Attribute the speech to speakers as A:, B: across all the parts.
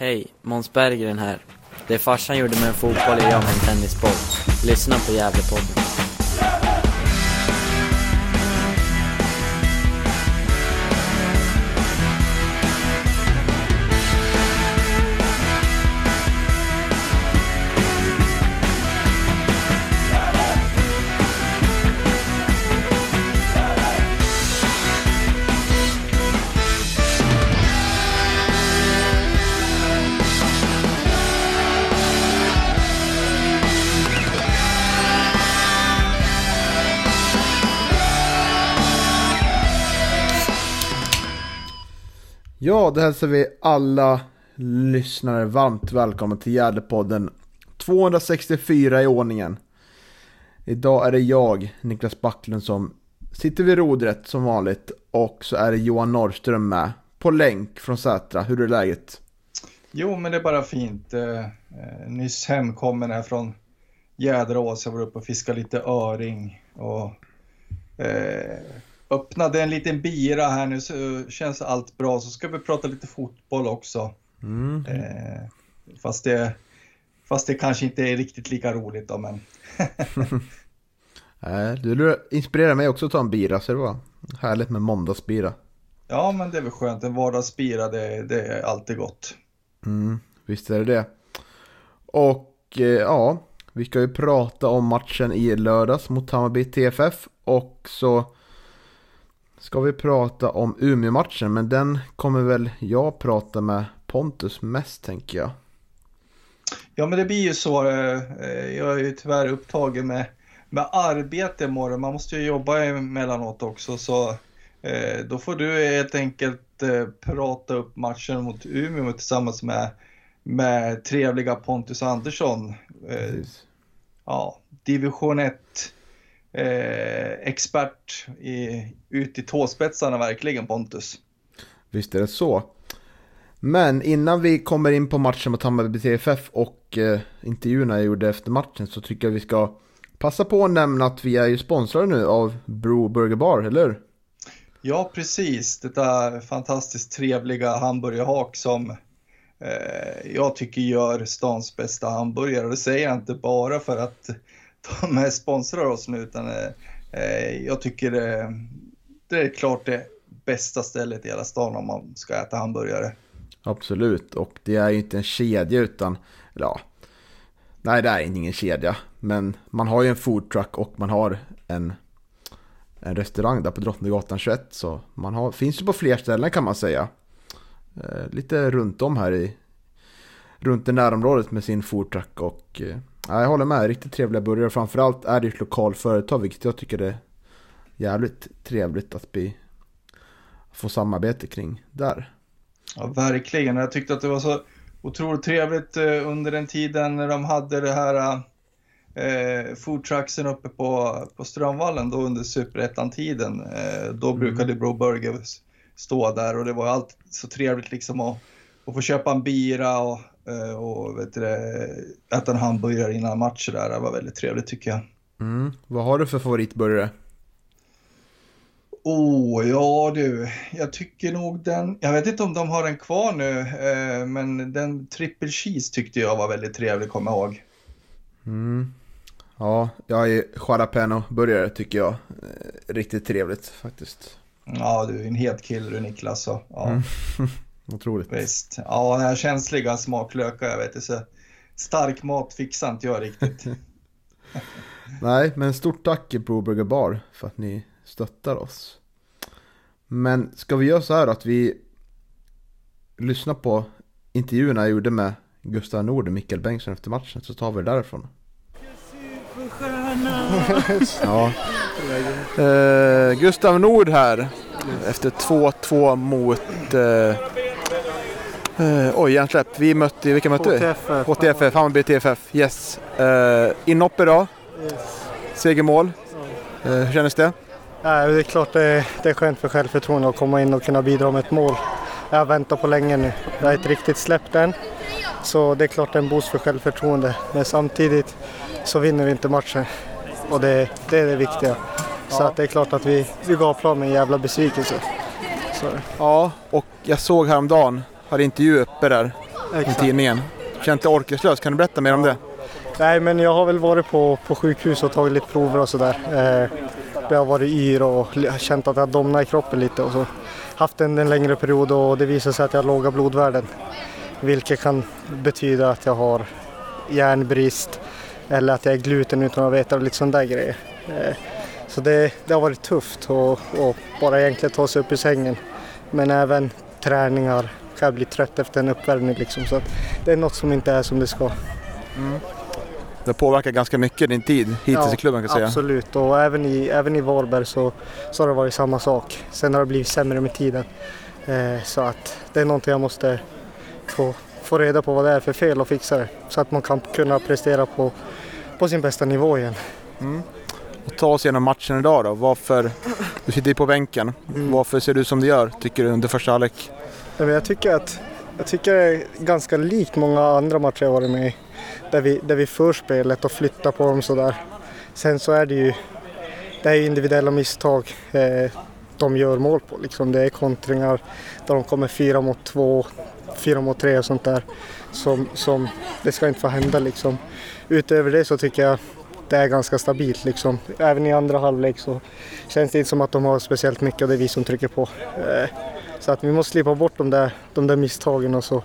A: Hej, Måns Berggren här. Det farsan gjorde med en fotboll är jag med en tennisboll. Lyssna på Gävlepodden.
B: Ja, då hälsar vi alla lyssnare varmt välkomna till Gärdepodden 264 i ordningen. Idag är det jag, Niklas Backlund, som sitter vid rodret som vanligt och så är det Johan Norrström med på länk från Sätra. Hur är läget?
C: Jo, men det är bara fint. Eh, eh nyss hemkommen här från Jäderås. Jag var uppe och fiskade lite öring och eh, öppnade en liten bira här nu så känns allt bra. Så ska vi prata lite fotboll också.
B: Mm.
C: Eh, fast, det, fast det kanske inte är riktigt lika roligt då, men
B: Nej, du inspirerar mig också att ta en bira, så det var härligt med måndagsbira.
C: ja, men det är väl skönt. En vardagsbira, det, det är alltid gott.
B: Mm, visst är det det. Och eh, ja, vi ska ju prata om matchen i lördags mot Hammarby TFF och så ska vi prata om Umeå-matchen, men den kommer väl jag prata med Pontus mest tänker jag.
C: Ja, men det blir ju så. eh, Jag är ju tyvärr upptagen med, med arbete imorgon. Man måste ju jobba emellanåt också, så eh, då får du helt enkelt eh, prata upp matchen mot Umeå tillsammans med, med trevliga Pontus Andersson.
B: Precis.
C: ja, division 1 eh, expert i, ut i tåspetsarna verkligen Pontus.
B: Visst är det så. Men innan vi kommer in på matchen mot Hammarby TFF och eh, intervjuerna jag gjorde efter matchen så tycker jag vi ska passa på att nämna att vi är ju sponsrade nu av Bro Burger Bar, eller hur?
C: Ja, precis. Detta fantastiskt trevliga hamburgerhak som eh, jag tycker gör stans bästa hamburgare. Och det säger jag inte bara för att de sponsrar oss nu, utan eh, eh jag tycker det, det är klart det bästa stället i hela stan om man ska äta hamburgare.
B: Absolut, och det är ju inte en kedja utan, ja, nej det är ingen kedja. Men man har ju en foodtruck och man har en, en restaurang där på Drottninggatan 21. Så man har, finns ju på fler ställen kan man säga. Eh, lite runt om här i, runt i närområdet med sin foodtruck och eh, jag håller med, riktigt trevliga burgare. Framförallt är det ett lokalt företag vilket jag tycker är jävligt trevligt att bli, få samarbete kring där.
C: Ja, verkligen. Jag tyckte att det var så otroligt trevligt eh, under den tiden när de hade det här eh, foodtrucksen uppe på, på Strömvallen, då under Superettan-tiden. Eh, då brukade Bro Burger stå där och det var allt så trevligt liksom att, att få köpa en bira och, eh, och vet du, äta en hamburgare innan matcher där. Det var väldigt trevligt tycker jag.
B: Mm. Vad har du för favoritburgare?
C: Oh, ja du. Jag tycker nog den, jag vet inte om de har den kvar nu, eh, men den triple cheese tyckte jag var väldigt trevlig, kommer jag ihåg.
B: Mm. Ja, jag är jalapeno-burgare tycker jag. Eh, Riktigt trevligt faktiskt.
C: Ja, du är en het kille du Niklas. Så, ja,
B: Mm. Otroligt.
C: visst. Ja, den här känsliga smaklökar, jag vet inte. Stark mat fixar inte jag riktigt.
B: Nej, men stort tack Bro Burger Bar för att ni stöttar oss. Men ska vi göra så här att vi lyssnar på intervjuerna jag gjorde med Gustav Nord och Mikael Bengtsson efter matchen så tar vi det därifrån. ja. Eh, Gustav Nord här efter 2-2 mot eh, eh, oj, hjärnsläpp. Vi mötte, vilka mötte vi?
D: HTFF.
B: Hammarby TFF. Yes. Eh, inhopp idag, segermål. Eh, hur kändes det?
D: Nej, det är klart det det är skönt för självförtroende att komma in och kunna bidra med ett mål. Jag har väntat på länge nu. Jag har inte riktigt släppt än. Så det är klart det är en boost för självförtroende. Men samtidigt så vinner vi inte matchen. Och det, det är det viktiga. Så att det är klart att vi, vi gav plan med en jävla besvikelse. Så,
B: Ja, och jag såg häromdagen, hade intervju uppe där. i
D: Exakt.
B: tidningen. Känt dig orkeslös, kan du berätta mer om det?
D: Nej, men jag har väl varit på, på sjukhus och tagit lite prover och sådär. Eh, det har varit yr och känt att jag domnar i kroppen lite och så. Haft en, en längre period och det visar sig att jag har låga blodvärden. Vilket kan betyda att jag har järnbrist eller att jag är gluten utan att veta och lite sådana där grejer. Eh, så det, det har varit tufft och, och bara egentligen ta sig upp i sängen. Men även träningar kan jag bli trött efter en uppvärmning liksom. Så att det är något som inte är som det ska.
B: Det har påverkat ganska mycket din tid hittills i klubben kan jag säga.
D: Absolut, och även i, även i Varberg så, så har det varit samma sak. Sen har det blivit sämre med tiden. Eh, så att det är någonting jag måste få, få reda på vad det är för fel och fixa det. Så att man kan kunna prestera på, på sin bästa nivå igen.
B: Och ta oss igenom matchen idag då. Varför, du sitter ju på bänken.
D: Mm.
B: Varför ser du ut som du gör, tycker du, under första halvlek?
D: Ja, men Jag tycker att jag tycker det är ganska likt många andra matcher jag varit med i. Där vi, där vi för spelet och flyttar på dem sådär. Sen så är det ju det är individuella misstag eh, de gör mål på. Liksom. Det är kontringar där de kommer fyra mot två, fyra mot tre och sånt där. Som, som det ska inte få hända liksom. Utöver det så tycker jag det är ganska stabilt liksom. Även i andra halvlek så känns det inte som att de har speciellt mycket och det är vi som trycker på. Eh, så att vi måste slippa bort de där, de där misstagen och så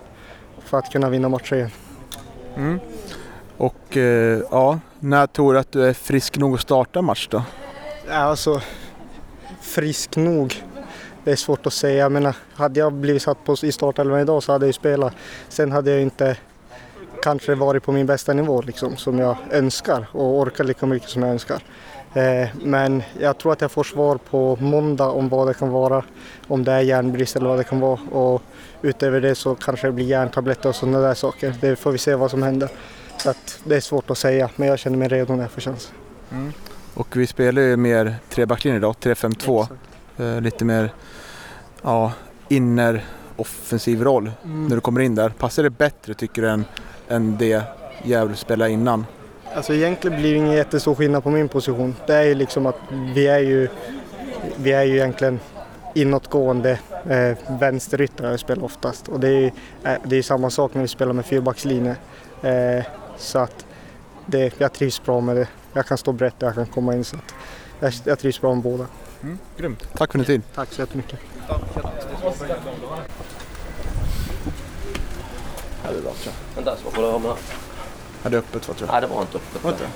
D: för att kunna vinna matcher igen.
B: Och eh, ja, när tror du att du är frisk nog att starta match då?
D: Ja, alltså, frisk nog. Det är svårt att säga. Jag menar, hade jag blivit satt på, i startelvan idag så hade jag ju spelat. Sen hade jag inte kanske varit på min bästa nivå liksom, som jag önskar och orkar lika mycket som jag önskar. Eh, men jag tror att jag får svar på måndag om vad det kan vara. Om det är järnbrist eller vad det kan vara. Och utöver det så kanske det blir järntabletter och sådana där saker. Det får vi se vad som händer. Så det är svårt att säga, men jag känner mig redo när jag får chans.
B: Och vi spelar ju mer trebacklinje idag, 3-5-2. Eh, lite mer ja, inner offensiv roll när du kommer in där. Passar det bättre tycker du än, än det Gävle spelade innan?
D: Alltså egentligen blir det ingen jättestor skillnad på min position. Det är ju liksom att vi är ju, vi är ju egentligen inåtgående eh, vänsteryttrar jag spelar oftast. Och det är ju eh, det är samma sak när vi spelar med fyrbackslinje. Eh, så att det, jag trivs bra med det. Jag kan stå brett och jag kan komma in. Så att jag, jag trivs bra med båda.
B: Grymt. Tack för din tid.
D: Tack så jättemycket.
E: Vänta, så får du ha med.
B: Ja, det är öppet va, tror jag.
E: Nej, det var inte öppet.
B: Var inte det?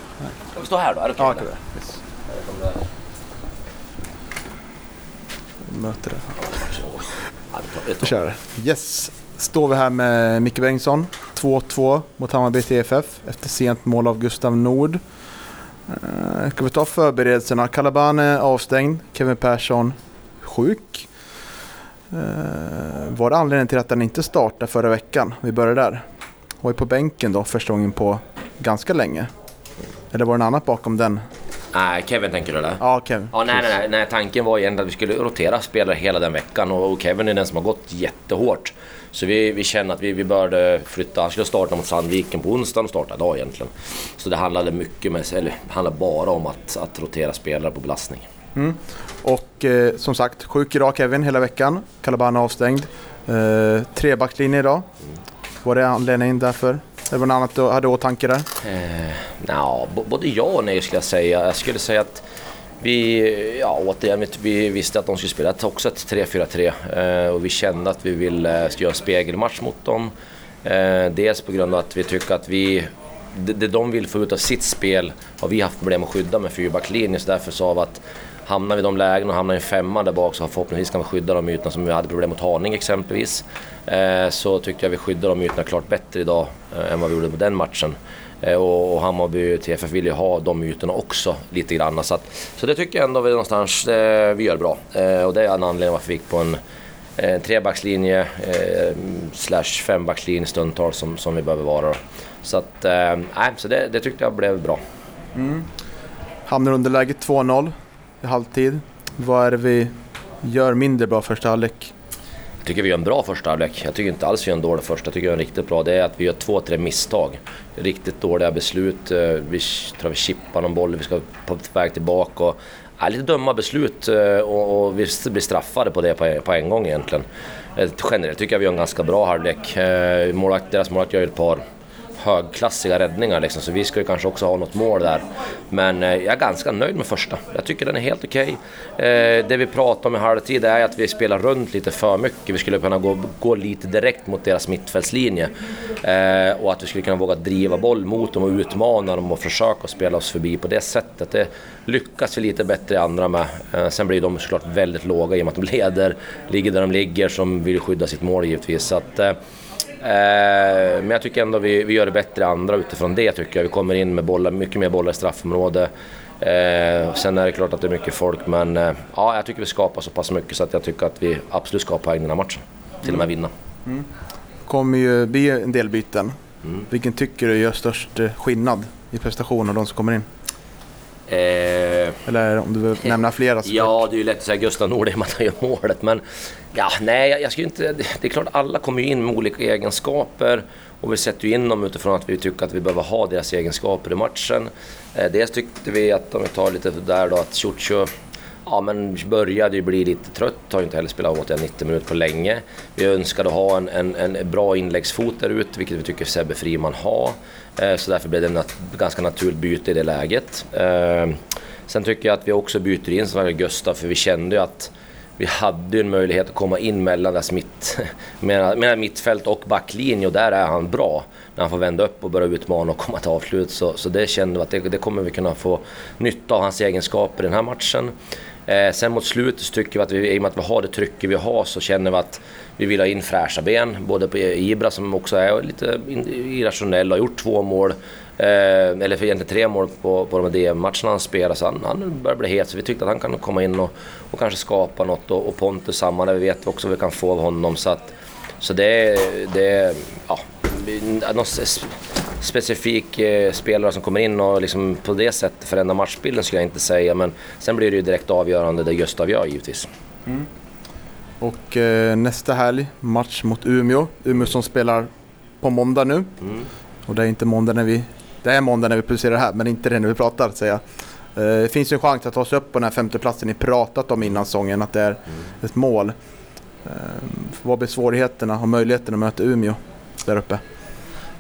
E: Ska vi stå här då? Är det okej?
B: Ja. Yes. Det.
E: Tar- vi tar-
B: Vi kör. Yes. Står vi här med Micke Bengtsson. 2-2 mot Hammarby TFF efter sent mål av Gustav Nord. Uh, ska vi ta förberedelserna? Kalabane avstängd. Kevin Persson sjuk. Uh, var det anledningen till att han inte startade förra veckan? Vi börjar där. Var ju på bänken då första gången på ganska länge. Eller var det något annat bakom den?
E: Nej, Kevin tänker du eller?
B: Ja, Kevin.
E: Ja, nej, nej, nej. Tanken var egentligen att vi skulle rotera spelare hela den veckan och Kevin är den som har gått jättehårt. Så vi, vi känner att vi, vi började flytta. Han skulle starta mot Sandviken på onsdagen och starta idag egentligen. Så det handlade mycket med, eller handlade bara om att, att rotera spelare på belastning.
B: Och eh, som sagt, sjuk idag Kevin hela veckan. Calabana avstängd. Eh, trebackslinje idag. Var det anledningen därför? Det var något annat du hade i åtanke där?
E: Eh, nja, både ja och nej skulle jag säga. Jag skulle säga att vi, ja återigen, vi- visste att de skulle spela också ett 3-4-3 eh, och vi kände att vi ville eh, göra en spegelmatch mot dem. Eh, dels på grund av att vi tycker att vi, det, det de vill få ut av sitt spel har vi haft problem att skydda med fyrbacklinjen så därför sa vi att hamnar vi i de lägena och hamnar i en femma där bak så förhoppningsvis kan vi skydda de ytorna som vi hade problem mot Haninge exempelvis. Eh, så tyckte jag vi skyddade de ytorna klart bättre idag eh, än vad vi gjorde på den matchen. Och och, och Hammarby TFF vill ju ha de ytorna också lite grann. Så, att, så det tycker jag ändå vi någonstans vi gör bra. Och det är en anledning varför vi gick på en eh, trebackslinje eh, slash fembackslinje stundtal som, som vi behöver vara. Då. Så, att, eh, så det, det tyckte jag blev bra.
B: Mm. Hamnar underläge 2-0 i halvtid. Vad är det vi gör mindre bra första halvlek?
E: Jag tycker vi gör en bra första halvlek. Jag tycker inte alls vi gör en dålig första. Jag tycker vi gör en riktigt bra. Det är att vi gör två, tre misstag. Riktigt dåliga beslut. Eh, vi tror vi chippar någon boll, vi ska på väg tillbaka. Och, ja, lite dumma beslut eh, och, och vi blir straffade på det på, på en gång egentligen. Eh, generellt tycker jag vi gör en ganska bra halvlek. Målvakt, deras målvakt gör ett par högklassiga räddningar liksom, så vi ska ju kanske också ha något mål där. Men eh, jag är ganska nöjd med första. Jag tycker den är helt okej. Okay. Eh, det vi pratar om i halvtid är att vi spelar runt lite för mycket. Vi skulle kunna gå, gå lite direkt mot deras mittfältslinje. Eh, och att vi skulle kunna våga driva boll mot dem och utmana dem och försöka spela oss förbi på det sättet. Det lyckas vi lite bättre i andra med. Eh, sen blir de såklart väldigt låga i och med att de leder, ligger där de ligger, som vill skydda sitt mål givetvis. Så att, eh, men jag tycker ändå vi, vi gör det bättre andra utifrån det tycker jag. Vi kommer in med bollar, mycket mer bollar i straffområde. Eh, sen är det klart att det är mycket folk men eh, ja, jag tycker vi skapar så pass mycket så att jag tycker att vi absolut ska ha poäng i den här matchen. Till och med vinna. Mm.
B: kommer ju bli en del byten. Mm. Vilken tycker du gör störst skillnad i prestation av de som kommer in? Eh, Eller om du vill nämna flera.
E: Ja, det är ju lätt att säga Gustav Nordhem att han gör målet. Men ja, nej, jag, jag skulle inte... Det är klart, alla kommer ju in med olika egenskaper. Och vi sätter ju in dem utifrån att vi tycker att vi behöver ha deras egenskaper i matchen. Eh, dels tyckte vi att, om vi tar lite där då, att Ciuccio ja, men började ju bli lite trött, har ju inte heller spelat åt 90 minuter på länge. Vi önskade ha en, en, en bra inläggsfot där ute, vilket vi tycker Sebbe Friman har. Eh, så därför blev det ett ganska naturligt byte i det läget. Eh, sen tycker jag att vi också byter in Sverige Gustav, för vi kände ju att vi hade en möjlighet att komma in mellan deras mitt, mellan mittfält och backlinje och där är han bra. När han får vända upp och börja utmana och komma till avslut. Så, så det kände vi att det, det kommer vi kunna få nytta av hans egenskaper i den här matchen. Eh, sen mot slutet så tycker vi att vi, i och med att vi har det trycket vi har så känner vi att vi vill ha in fräscha ben. Både på Ibra som också är lite irrationell och har gjort två mål. Eh, eller för egentligen tre mål på, på de DM-matcherna han spelar. Så han, han börjar bli het så vi tyckte att han kan komma in och, och kanske skapa något. Och, och Pontus samma, där vi vet också vad vi kan få av honom. Så, att, så det, det ja, specifik eh, spelare som kommer in och liksom på det sättet förändrar matchbilden skulle jag inte säga. Men sen blir det ju direkt avgörande det Gustav gör givetvis. Mm.
B: Och eh, nästa helg, match mot Umeå. Umeå som spelar på måndag nu. Mm. Och det är inte måndag när vi... Det är måndag när vi publicerar det här, men inte det när vi pratar säger jag. Eh, det finns ju en chans att ta sig upp på den här femteplatsen ni pratat om innan säsongen, att det är mm. ett mål. Eh, vad blir svårigheterna och möjligheterna att möta Umeå där uppe?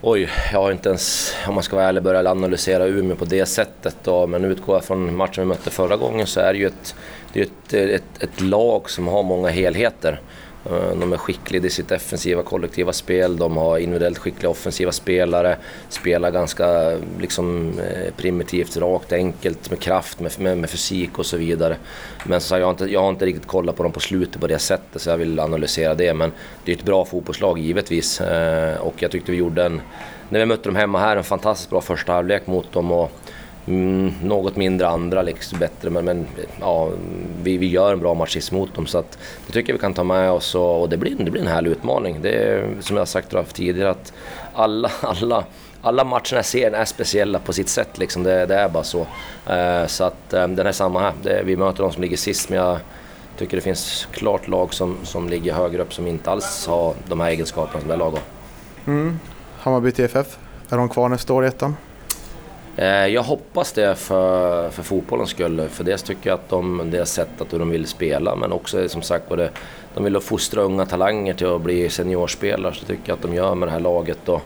E: Oj, jag har inte ens, om man ska vara ärlig, börjat analysera Umeå på det sättet. Då. Men utgår jag från matchen vi mötte förra gången så är det ju ett, det är ett, ett, ett lag som har många helheter. Eh, de är skickliga i sitt defensiva kollektiva spel, de har individuellt skickliga offensiva spelare, spelar ganska liksom, eh, primitivt, rakt, enkelt, med kraft, med, med, med fysik och så vidare. Men så jag, har inte, jag har inte riktigt kollat på dem på slutet på det sättet så jag vill analysera det. Men det är ett bra fotbollslag givetvis eh, och jag tyckte vi gjorde en, när vi mötte dem hemma här, en fantastiskt bra första halvlek mot dem. Och, Mm, något mindre andra liksom bättre, men, men ja, vi, vi gör en bra match mot dem så att det tycker jag vi kan ta med oss och, och det, blir, det blir en härlig utmaning. Det är som jag har sagt tidigare att alla, alla, alla matcherna i serien är speciella på sitt sätt liksom. det, det är bara så. Eh, så att eh, den är samma här. Det, vi möter de som ligger sist men jag tycker det finns klart lag som, som ligger högre upp som inte alls har de här egenskaperna som det lag har.
B: Mm. Hammarby TFF, är de kvar nästa år i ettan?
E: Eh, jag hoppas det för, för fotbollens skull. För dels tycker jag att de, deras sätt att hur de vill spela men också som sagt både de vill fostra unga talanger till att bli seniorspelare så tycker jag att de gör med det här laget. Och,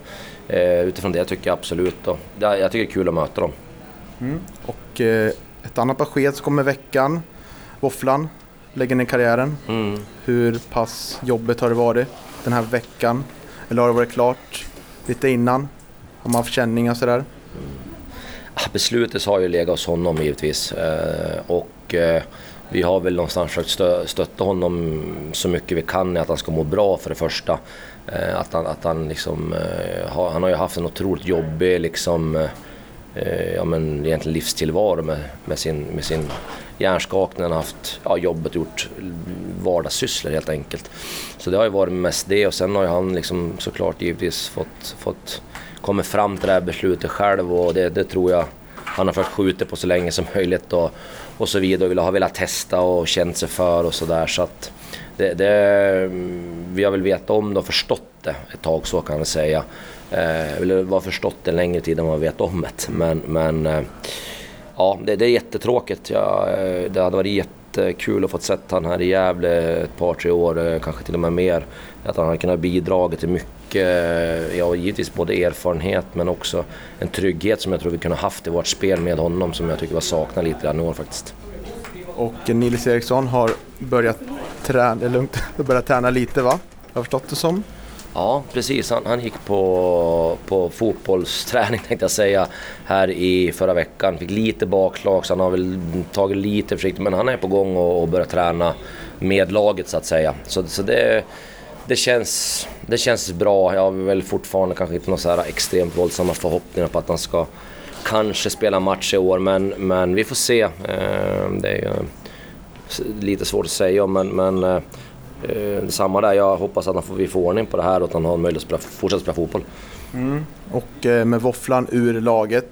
E: eh, utifrån det tycker jag absolut. Och, jag tycker det är kul att möta dem.
B: Mm. Och eh, ett annat besked som kommer i veckan. Våfflan lägger ner karriären. Mm. Hur pass jobbigt har det varit den här veckan? Eller har det varit klart lite innan? Har man haft känningar sådär? Mm.
E: Beslutet har ju legat hos honom givetvis eh, och eh, vi har väl någonstans försökt stötta honom så mycket vi kan i att han ska må bra för det första. Eh, att han, att han liksom, eh, han har ju haft en otroligt jobbig liksom, eh, ja men egentligen livstillvaro med, med, sin, med sin hjärnskakning. Han har haft ja, jobbet gjort vardagssysslor helt enkelt. Så det har ju varit mest det och sen har ju han liksom såklart givetvis fått, fått kommit fram till det här beslutet själv och det, det tror jag han har försökt skjuta på så länge som möjligt och, och så vidare och har velat testa och känt sig för och sådär. Så att det, det, vi har väl vetat om det och förstått det ett tag så kan man säga. Eh, eller var förstått det en längre tid än vad vi vet om det. Men, men eh, ja, det, det är jättetråkigt. Ja, eh, det hade varit jättekul att få sett han här i Gävle ett par, tre år, eh, kanske till och med mer. Att han hade kunnat bidra till mycket, ja givetvis både erfarenhet men också en trygghet som jag tror vi kunde haft i vårt spel med honom som jag tycker var saknar lite grann i år faktiskt.
B: Och Nils Eriksson har börjat träna, det är lugnt, börjat träna lite va? Har jag förstått det som.
E: Ja, precis. Han, han gick på, på fotbollsträning tänkte jag säga här i förra veckan. Fick lite bakslag så han har väl tagit lite försiktigt men han är på gång och, och börjar träna med laget så att säga. Så, så det, det, känns, det känns bra. Jag har väl fortfarande kanske inte några så här extremt våldsamma förhoppningar på att han ska kanske spela match i år men, men vi får se. Eh, det är lite svårt att säga men, men eh, eh, samma där, jag hoppas att vi får ordning på det här och att han har möjlighet att fortsätta spela fotboll.
B: Mm. Och eh, med våfflan ur laget,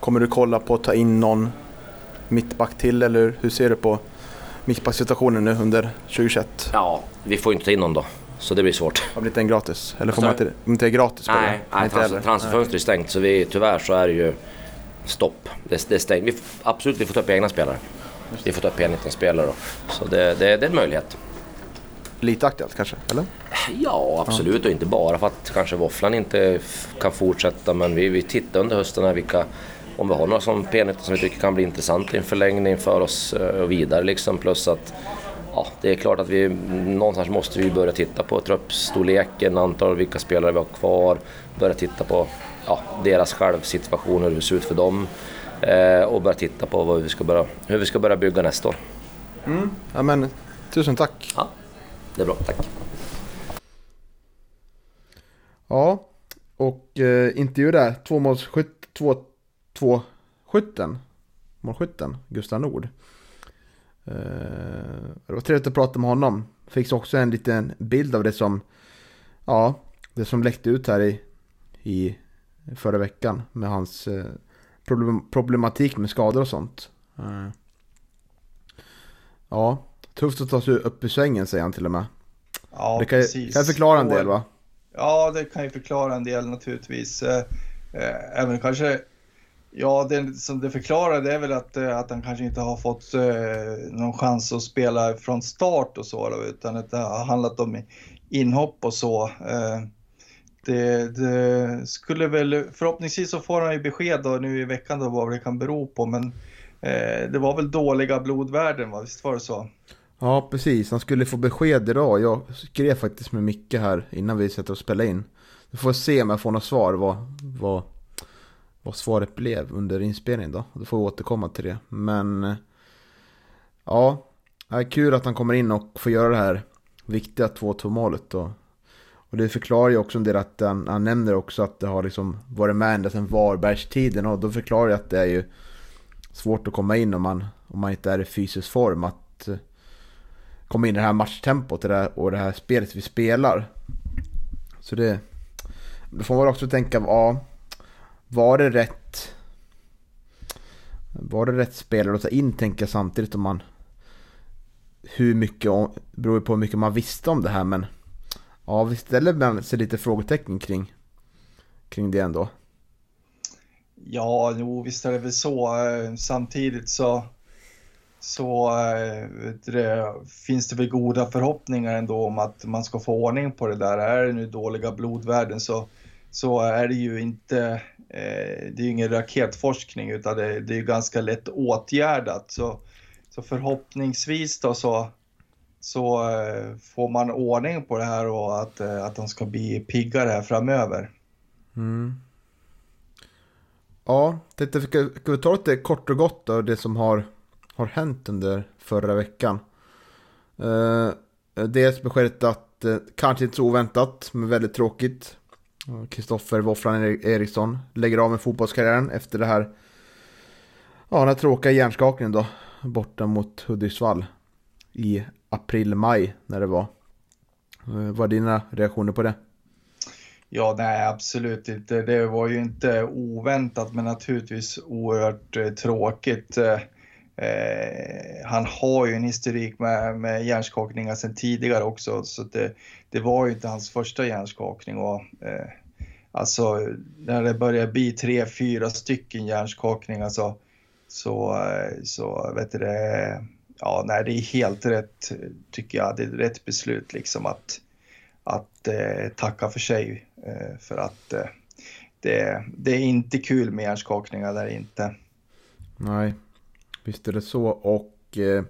B: kommer du kolla på att ta in någon mittback till eller hur ser du på mittbacksituationen nu under 2021?
E: Ja, vi får ju inte ta in någon då. Så det blir svårt.
B: Har blivit en gratis? Eller får man inte, inte är gratis? På
E: nej, det? nej trans, transferfönstret är stängt så vi, tyvärr så är det ju stopp. Det, det är stängt. Vi, absolut, vi får ta upp egna spelare. Vi får ta upp P19-spelare då. Så det, det, det är en möjlighet
B: lite aktuellt kanske? Eller?
E: Ja, absolut. Och inte bara för att kanske våfflan inte kan fortsätta. Men vi, vi tittar under hösten här vilka, om vi har några som p som vi tycker kan bli intressanta i en förlängning för oss eh, och vidare. Liksom. Plus att ja, det är klart att vi någonstans måste vi börja titta på truppstorleken, antal vilka spelare vi har kvar. Börja titta på ja, deras självsituationer, hur det ser ut för dem. Eh, och börja titta på vad vi ska börja, hur vi ska börja bygga nästa år.
B: Mm. Ja, men, tusen tack.
E: Ja. Det är bra, tack.
B: Ja, och eh, intervju där. Tvåmålsskytt, två, två skytten, målskytten, Gustav Nord. Eh, det var trevligt att prata med honom. Fick också en liten bild av det som, ja, det som läckte ut här i, i förra veckan med hans eh, problem, problematik med skador och sånt. Eh, ja, Tufft att ta sig upp i svängen säger han till och med.
C: Ja,
B: det kan,
C: precis.
B: kan förklara en del va?
C: Ja, det kan ju förklara en del naturligtvis. Även kanske, ja det som det förklarar det är väl att, eh, att han kanske inte har fått eh, någon chans att spela från start och så då, utan att det har handlat om inhopp och så. Eh, det, det, skulle väl, förhoppningsvis så får han ju besked då nu i veckan då vad det kan bero på men det var väl dåliga blodvärden va, visst var det så?
B: Ja, precis. Han skulle få besked idag. Jag skrev faktiskt med Micke här innan vi sätter och spelar in. Vi får se om jag får något svar vad, vad, vad svaret blev under inspelningen då. Då får vi återkomma till det. Men eh, ja, det är kul att han kommer in och får göra det här viktiga 2-2 målet. Och, och det förklarar ju också en del att han, han nämner också att det har liksom varit med ända sedan Varbergstiden. Och då förklarar jag att det är ju svårt att komma in om man, om man inte är i fysisk form. Att eh, komma in i det här matchtempot och det här spelet vi spelar. Så det... Då får man också tänka, ja, var det rätt... Var det rätt spelare att ta in, tänker jag samtidigt om man... Hur mycket, beror på hur mycket man visste om det här men... Ja, vi ställer man sig lite frågetecken kring, kring det ändå.
C: Ja, jo, visst är det väl så. Eh, samtidigt så så eh, det, finns det väl goda förhoppningar ändå om att man ska få ordning på det där. Är det nu dåliga blodvärden så, så är det ju inte, eh, det är ju ingen raketforskning utan det, det är ganska lätt åtgärdat. Så, så förhoppningsvis då så, så eh, får man ordning på det här och att, eh, att de ska bli piggare här framöver.
B: Mm. Ja, tänkte, ska vi ta lite kort och gott då, det som har har hänt under förra veckan. Uh, dels beskedet att, kanske inte så oväntat, men väldigt tråkigt. Kristoffer Våfflan Eriksson lägger av med fotbollskarriären efter det här. Ja, den här tråkiga hjärnskakningen då. Borta mot Hudiksvall. I april-maj när det var. Eh, vad är dina reaktioner på det?
C: Ja, nej absolut inte. Det var ju inte oväntat men naturligtvis oerhört eh, tråkigt. Eh, eh, han har ju en historik med, med hjärnskakningar sedan tidigare också, så det, det var ju inte hans första hjärnskakning. Och, eh, alltså, när det börjar bli tre, fyra stycken hjärnskakningar så, så, eh, så vet du det, ja, nej, det är helt rätt, tycker jag. Det är rätt beslut liksom att, att eh, tacka för sig. Eh, för att eh, det, det är inte kul med hjärnskakningar där inte.
B: Nej, visst är det så. Och eh,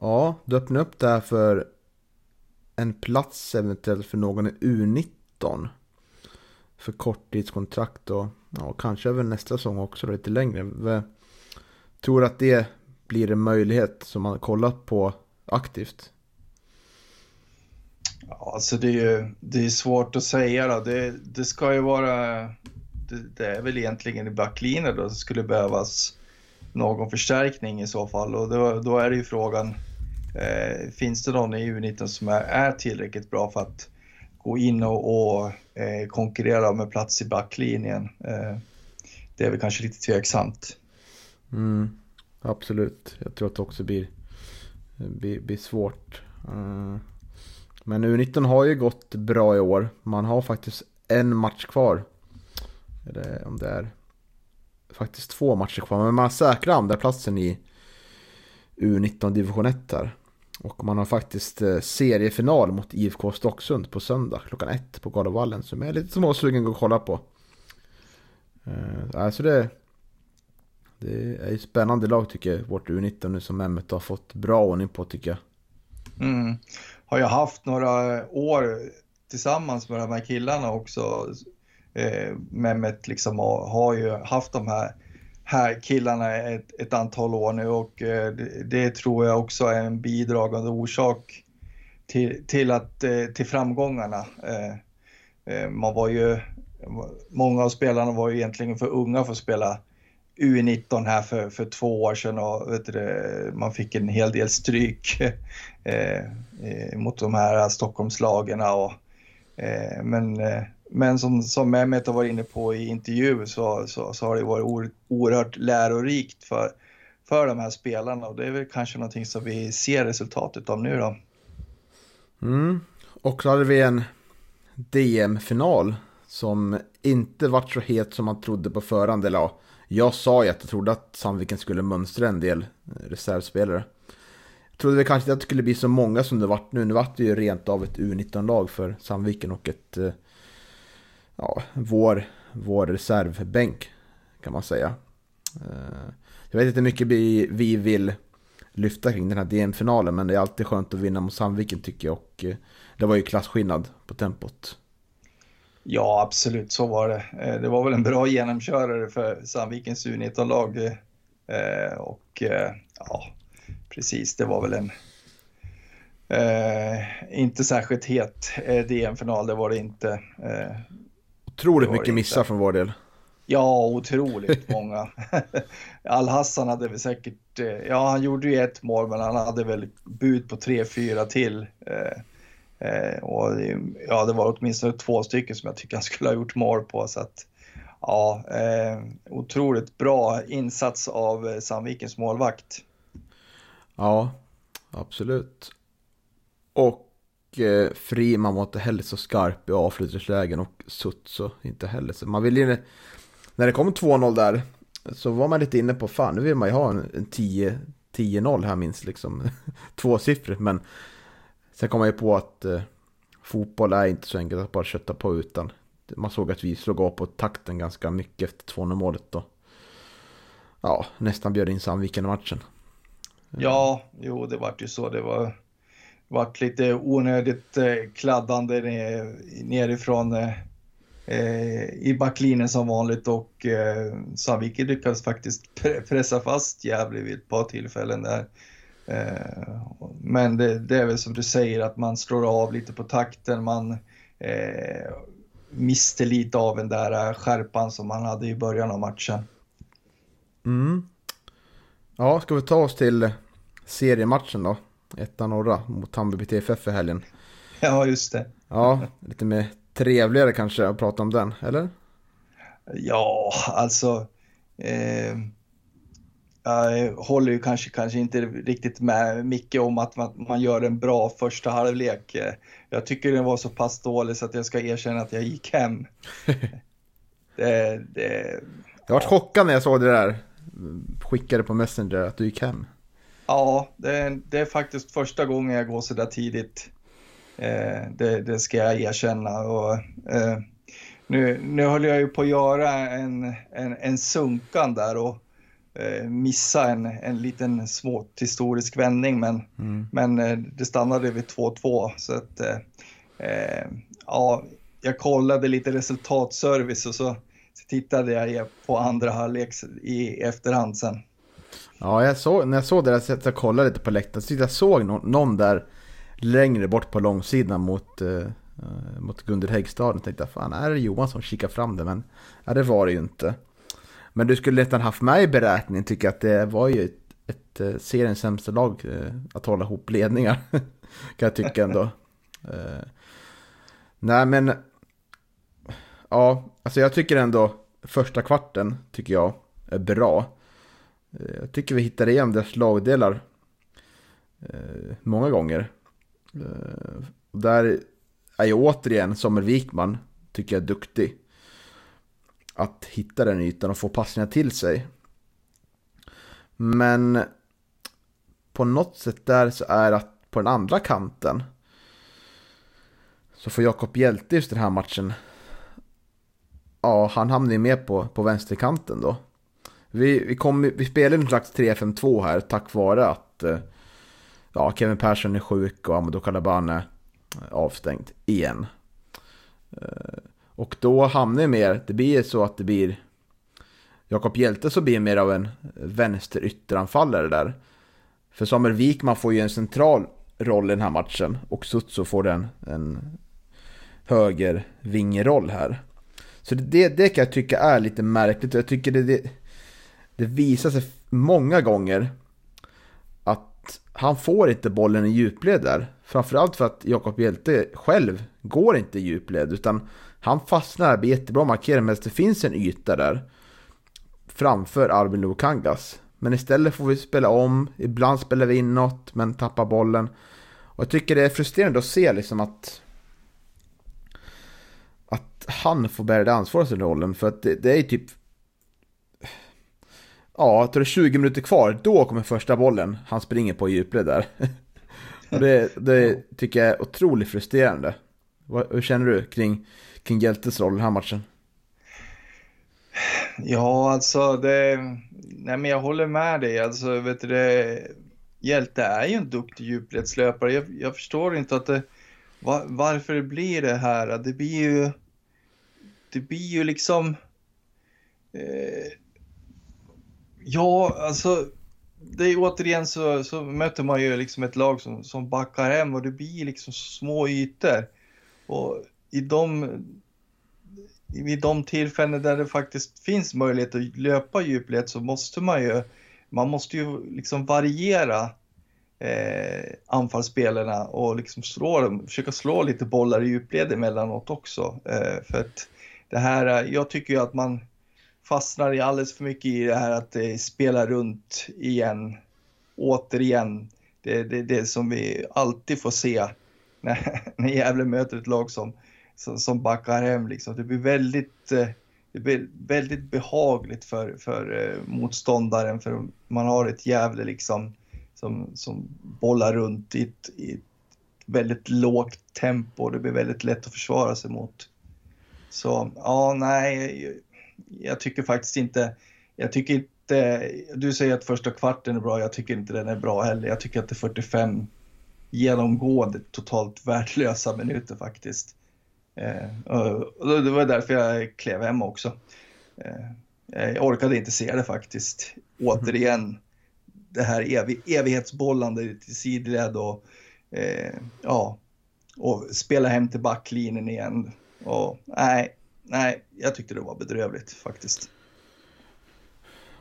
B: ja, du öppnade upp där för en plats eventuellt för någon i U19. För korttidskontrakt och ja, kanske även nästa säsong också lite längre. Tror du att det blir en möjlighet som man kollat på aktivt?
C: Ja, alltså det är ju det är svårt att säga då. Det, det ska ju vara, det, det är väl egentligen i backlinjen då det skulle behövas någon förstärkning i så fall och då, då är det ju frågan, eh, finns det någon i U19 som är, är tillräckligt bra för att gå in och, och eh, konkurrera med plats i backlinjen? Eh, det är väl kanske lite tveksamt.
B: Mm, absolut, jag tror att det också blir, blir, blir svårt. Uh, men U19 har ju gått bra i år. Man har faktiskt en match kvar. Eller om det är faktiskt två matcher kvar. Men man säkrar andra platsen i U19 division 1 där. Och man har faktiskt eh, seriefinal mot IFK Stocksund på söndag klockan ett på Galovallen. Som jag är lite småsugen att kolla på. Eh, alltså det, det är ett spännande lag tycker jag. Vårt U19 nu som Mehmet har fått bra ordning på tycker jag.
C: Mm. Har jag haft några år tillsammans med de här killarna också eh, Mehmet liksom har, har ju haft de här, här killarna ett, ett antal år nu och eh, det, det, tror jag också är en bidragande orsak till, till, att, eh, till framgångarna. Eh, man var ju, många av spelarna var ju egentligen för unga för att spela U19 här för, för två år sedan och vet du, man fick en hel del stryk eh, mot de här Stockholmslagen. Och, eh, men men som, som Mehmet har varit inne på i intervju så, så, så har det varit oerhört lärorikt för, för de här spelarna och det är väl kanske någonting som vi ser resultatet av nu då.
B: Mm. Och så hade vi en DM-final som inte vart så het som man trodde på förhand. Eller ja, jag sa ju att jag trodde att Sandviken skulle mönstra en del eh, reservspelare. Jag trodde väl kanske inte att det skulle bli så många som det vart nu. Nu vart det ju rent av ett U19-lag för Sandviken och ett eh, ja, vår, vår reservbänk kan man säga. Eh, jag vet inte hur mycket vi, vi vill lyfta kring den här DM-finalen men det är alltid skönt att vinna mot Sandviken tycker jag och eh, det var ju klasskillnad på tempot.
C: Ja, absolut så var det. Eh, det var väl en bra genomkörare för Sandvikens U19-lag och ja, precis, det var väl en inte särskilt het DM-final, det var det inte. Eh,
B: Otroligt mycket missar från vår del.
C: Ja, otroligt många. Al-Hassan hade väl säkert, eh, ja han gjorde ju ett mål men han hade väl bud på tre, fyra till. Eh, eh, och ja, det var åtminstone två stycken som jag tycker han skulle ha gjort mål på. Så att, ja, otroligt bra insats av Sandvikens målvakt.
B: Ja, absolut. Och eh, Eh, Friman var inte heller så skarp i avslutningslägen och Sutso inte heller. Så man vill ju, när det kom 2-0 där så var man lite inne på fan nu vill man ju ha en, en 10-0 här minst liksom. Tvåsiffrigt men sen kom man ju på att eh, fotboll är inte så enkelt att bara kötta på utan man såg att vi slog av på takten ganska mycket efter 2-0 målet då. Ja, nästan bjöd in Sandviken i matchen.
C: Ja, jo det vart ju så. Det var varit lite onödigt eh, kladdande nerifrån eh, eh, i backlinjen som vanligt och eh, Sandviken lyckades faktiskt pressa fast Gävle vid ett par tillfällen där. Men det, det, är väl som du säger att man slår av lite på takten, man eh, miste lite av den där skärpan som man hade i början av matchen.
B: Mm. Ja, ska vi ta oss till seriematchen då? Etta norra mot Hammarby TFF i helgen.
C: Ja, just det.
B: Ja, lite mer trevligare kanske att prata om den, eller?
C: Ja, alltså. Eh, jag håller ju kanske, kanske inte riktigt med Micke om att man, man gör en bra första halvlek. Jag tycker den var så pass dålig så att jag ska erkänna att jag gick hem. det, det,
B: jag var chockad när jag såg det där. Skickade på Messenger att du gick hem.
C: Ja, det, det är faktiskt första gången jag går så där tidigt. Eh, det, det, ska jag erkänna. Och, eh, nu, nu höll jag ju på att göra en, en, en sunkan där och eh, missa en, en liten smått historisk vändning men, mm. men eh, det stannade vid 2-2 så att eh, eh, ja, jag kollade lite resultatservice och så, så tittade jag på andra halvlek i efterhand sen.
B: Ja, jag såg, när jag såg det där, så jag kollade lite på läktaren, så jag såg någon, någon där längre bort på långsidan mot, eh, eh, mot Gunder Häggstaden. Jag Tänkte fan, är det Johan som kikar fram det? Men ja, det var det ju inte. Men du skulle nästan haft med i beräkningen, tycker att det var ju ett, ett, eh, seriens sämsta lag eh, att hålla ihop ledningar. kan jag tycka ändå. eh, nej men, ja, alltså jag tycker ändå första kvarten tycker jag är bra. Eh, jag tycker vi hittar igen dess lagdelar eh, många gånger. Eh, och där är ju återigen Samuel Wikman, tycker jag är duktig. Att hitta den ytan och få passningar till sig. Men på något sätt där så är att på den andra kanten så får Jakob Hjälte just den här matchen. Ja, han hamnar ju mer på, på vänsterkanten då. Vi, vi, kom, vi spelade en slags 3-5-2 här tack vare att eh, ja, Kevin Persson är sjuk och Amadou Kalaban är avstängd igen. Eh, och då hamnar det mer, det blir så att det blir Jakob Hjelte så blir mer av en vänster ytteranfallare där. För Samuel Wikman får ju en central roll i den här matchen och Sutso får en, en höger vingroll här. Så det, det kan jag tycka är lite märkligt. Jag tycker det, det, det visar sig många gånger att han får inte bollen i djupled där. Framförallt för att Jakob Hjelte själv går inte i djupled utan han fastnar, blir jättebra markerad men det finns en yta där framför Albin Lukangas. Men istället får vi spela om, ibland spelar vi inåt men tappar bollen. Och jag tycker det är frustrerande att se liksom att att han får bära det ansvaret i rollen för att det, det är typ Ja, jag tror det är 20 minuter kvar, då kommer första bollen. Han springer på djupled där. Och det, det tycker jag är otroligt frustrerande. Hur känner du kring, kring Hjältes roll i den här matchen?
C: Ja, alltså det... Nej, men jag håller med dig. Alltså, vet du, det, Hjälte är ju en duktig djupledslöpare. Jag, jag förstår inte att det, var, varför det blir det här. Det blir ju... Det blir ju liksom... Eh, Ja, alltså det är återigen så, så möter man ju liksom ett lag som, som backar hem och det blir liksom små ytor. Och i de, vid de tillfällen där det faktiskt finns möjlighet att löpa djupled så måste man ju, man måste ju liksom variera eh, anfallsspelarna och liksom slå, försöka slå lite bollar i djupled emellanåt också. Eh, för att det här, jag tycker ju att man fastnar alldeles för mycket i det här att spela runt igen. Återigen, det är det, det, som vi alltid får se när, när Gävle möter ett lag som, som, som backar hem. Liksom. Det blir väldigt, eh, det blir väldigt behagligt för, för eh, motståndaren för man har ett Gävle liksom som, som bollar runt i ett, i ett väldigt lågt tempo. Det blir väldigt lätt att försvara sig mot. Så ja, nej, jag tycker faktiskt inte, jag tycker inte, du säger att första kvarten är bra, jag tycker inte den är bra heller. Jag tycker att det är 45 genomgående totalt värdelösa minuter faktiskt. Eh, och det var därför jag klev hem också. Eh, jag orkade inte se det faktiskt. Återigen, det här ev evighetsbollande till sidled och eh, ja, och spela hem till backlinjen igen. Och nej, nej, jag tyckte det var bedrövligt faktiskt.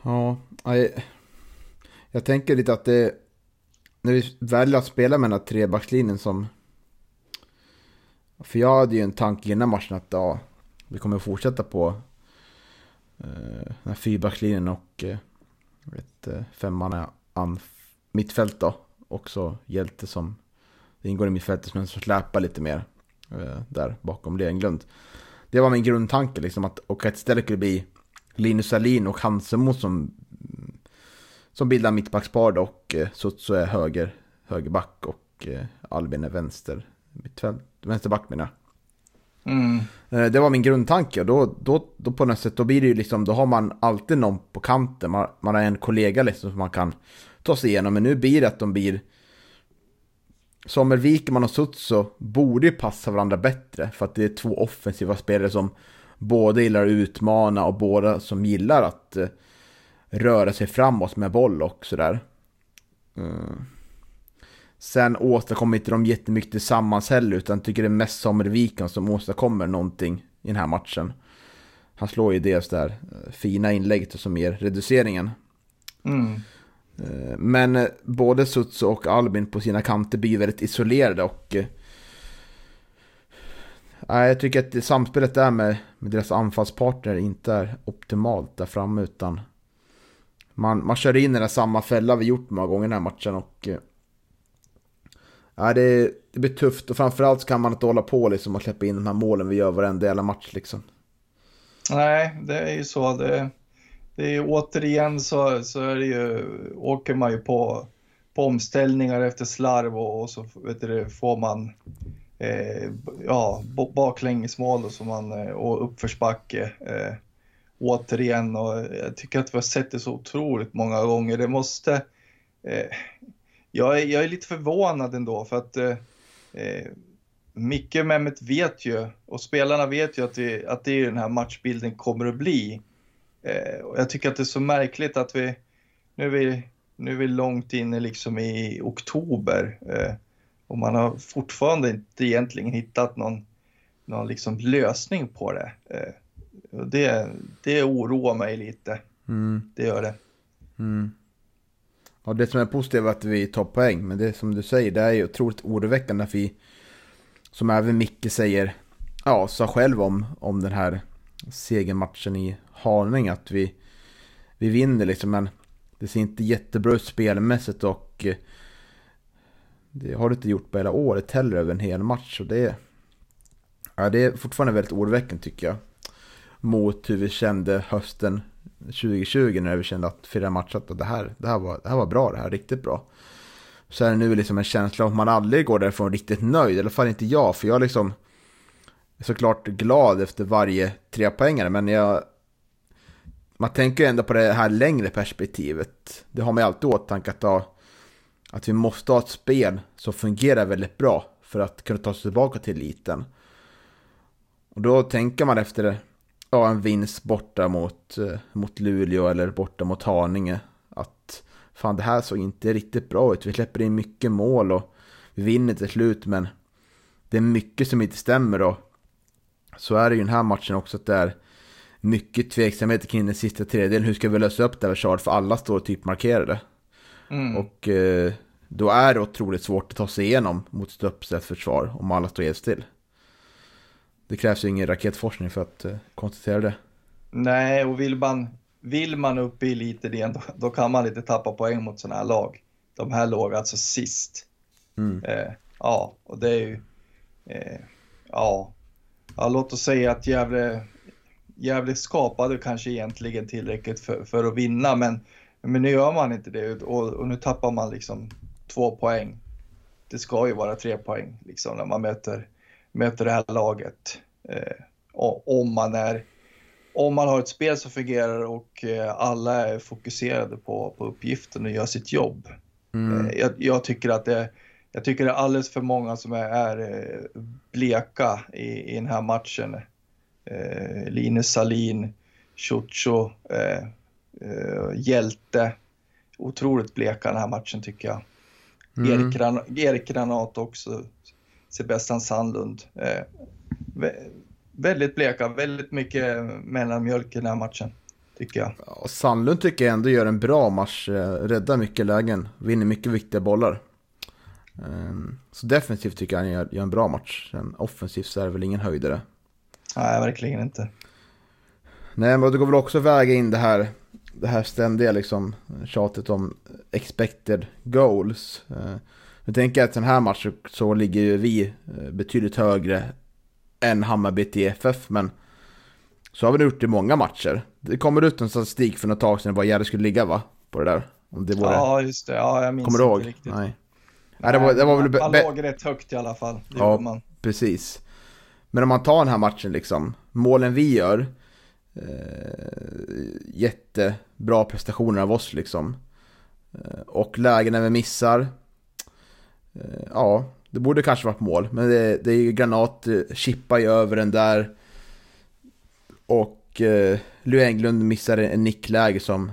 B: Ja, jag, jag tänker lite att det... När vi väljer att spela med den här trebackslinjen som... För jag hade ju en tanke innan matchen att ja, vi kommer fortsätta på eh, den här fyrbackslinjen och eh, ett eh, femmanna mittfält då. Också hjälte som det ingår i mittfältet som släpar lite mer eh, där bakom Lenglund. Det var min grundtanke liksom att, och att istället skulle bli Linus Salin och Hansemo som, som bildar mittbackspar och eh, Sutsu är höger, högerback och eh, Albin är vänster, mittfält, vänsterback menar jag. Mm. Eh, det var min grundtanke och då, då, då på något sätt då blir det ju liksom, då har man alltid någon på kanten. Man, man har en kollega liksom som man kan ta sig igenom. Men nu blir det att de blir Samuel Wikman och Sutso borde ju passa varandra bättre för att det är två offensiva spelare som både gillar att utmana och båda som gillar att eh, röra sig framåt med boll och sådär. Mm. Sen åstadkommer inte de jättemycket tillsammans heller utan tycker det är mest Samuel Wikman som åstadkommer någonting i den här matchen. Han slår ju dels det här eh, fina inlägget som ger reduceringen. Mm. Eh, men eh, både Sutsu och Albin på sina kanter blir väldigt isolerade och äh, jag tycker att samspelet där med, med deras anfallspartner inte är optimalt där framme utan man, man kör in i den samma fälla vi gjort många gånger i den här matchen och Ja, det, det blir tufft och framförallt kan man inte hålla på liksom och släppa in de här målen vi gör varenda jävla match liksom.
C: Nej, det är ju så. Det, det är återigen så, så är det ju, åker man ju på, på omställningar efter slarv och, och så vet du, får man eh, ja, baklängesmål och, så man, eh, och uppförsbacke. Eh, återigen och jag tycker att vi har sett det så otroligt många gånger. Det måste eh, jag, är, jag är lite förvånad ändå för att eh, eh Micke och Mehmet vet ju och spelarna vet ju att det, att det är den här matchbilden kommer att bli. Eh, och jag tycker att det är så märkligt att vi nu är vi, nu är vi långt inne liksom i oktober eh, och man har fortfarande inte egentligen hittat någon, någon liksom lösning på det. Eh, och det, det oroar mig lite. Mm. Det gör det. Mm.
B: Ja, det som är positivt är att vi tar poäng, men det som du säger, det är ju otroligt oroväckande att vi, som även Micke säger, ja, sa själv om, om den här segermatchen i Haninge, att vi, vi vinner liksom, men det ser inte jättebra ut spelmässigt och eh, det har det inte gjort på hela året heller över en hel match. Så det, ja, det är fortfarande väldigt oroväckande tycker jag. Mot hur vi kände hösten 2020 när vi kände att fyra matcher att det här, det här, var, det här var bra, det här riktigt bra. Så är det nu liksom en känsla av att man aldrig går därifrån riktigt nöjd, i alla fall inte jag, för jag liksom är såklart glad efter varje trepoängare, men jag man tänker ju ändå på det här längre perspektivet. Det har man ju alltid åtanke att, ha, att vi måste ha ett spel som fungerar väldigt bra för att kunna ta sig tillbaka till eliten. Och då tänker man efter ja, en vinst borta mot, eh, mot Luleå eller borta mot Haninge. Att fan det här såg inte riktigt bra ut. Vi släpper in mycket mål och vi vinner till slut men det är mycket som inte stämmer och så är det ju den här matchen också att det är mycket tveksamhet kring den sista tredjedelen. Hur ska vi lösa upp det här försvaret? För alla står typ markerade. Mm. Och eh, då är det otroligt svårt att ta sig igenom mot ett uppställt försvar om alla står helt still. Det krävs ju ingen raketforskning för att uh, konstatera det.
C: Nej, och vill man, vill man upp i eliten igen då, då kan man inte tappa poäng mot sådana här lag. De här låg alltså sist. Mm. Eh, ja, och det är ju... Eh, ja. ja, låt oss säga att Gävle, Gävle skapade kanske egentligen tillräckligt för, för att vinna, men, men nu gör man inte det och, och nu tappar man liksom två poäng. Det ska ju vara tre poäng liksom när man möter möter det här laget. Eh, om, man är, om man har ett spel som fungerar och eh, alla är fokuserade på, på uppgiften och gör sitt jobb. Mm. Eh, jag, jag, tycker att det, jag tycker det är alldeles för många som är, är bleka i, i den här matchen. Eh, Linus Salin, Ciuccio, eh, eh, Hjälte. Otroligt bleka den här matchen tycker jag. Mm. Erik, Gran Erik Granat också Sebastian Sandlund. Eh, väldigt bleka, väldigt mycket mellanmjölk i den här matchen. Tycker jag.
B: Ja, Sandlund tycker jag ändå gör en bra match. Eh, räddar mycket lägen, vinner mycket viktiga bollar. Ehm, så defensivt tycker jag han gör, gör en bra match. Sen offensivt så är det väl ingen höjdare.
C: Nej, verkligen inte.
B: Nej, men det går väl också att väga in det här det här ständiga liksom tjatet om expected goals. Eh, jag tänker att den här matchen så ligger ju vi eh, betydligt högre än Hammarby TFF, men så har vi gjort i många matcher. Det kommer ut en statistik för något tag sedan vad Gärde skulle ligga va? På det där. Om det var
C: ja, just det. Ja, jag minns
B: Kommer du ihåg?
C: riktigt.
B: Nej. Nej, det var, det var väl...
C: man låg rätt högt i alla fall. Det
B: Ja.
C: man.
B: Precis. Men om man tar den här matchen liksom, målen vi gör, eh, jättebra prestationer av oss liksom. Eh, och lägena vi missar, eh, ja, det borde kanske varit mål. Men det, det är ju Granat, eh, chippar ju över den där. Och eh, Lou Englund missar en, nickläge som,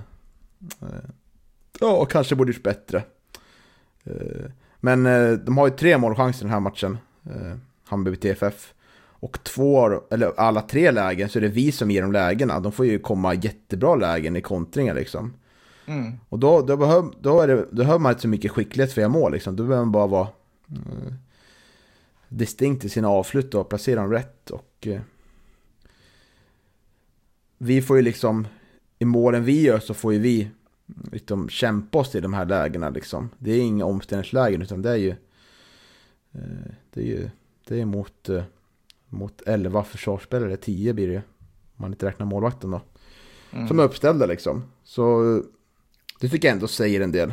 B: eh, och kanske borde gjort bättre. Eh, men eh, de har ju tre målchanser den här matchen, eh, Hammarby TFF. Och två, eller alla tre lägen så är det vi som ger dem lägena. De får ju komma jättebra lägen i kontringar liksom.
C: Mm.
B: Och då, då, behöv, då, är det, då behöver man inte så mycket skicklighet för att göra mål liksom. Då behöver man bara vara eh, distinkt i sina avslut och placera dem rätt. Och, eh, vi får ju liksom, i målen vi gör så får ju vi liksom, kämpa oss till de här lägena liksom. Det är inga omställningslägen utan det är ju, eh, det är ju, det är mot, eh, mot 11 försvarsspelare, 10 blir det. Om man inte räknar målvakten då.
C: Mm.
B: Som är uppställda liksom. Så det tycker jag ändå säger en del.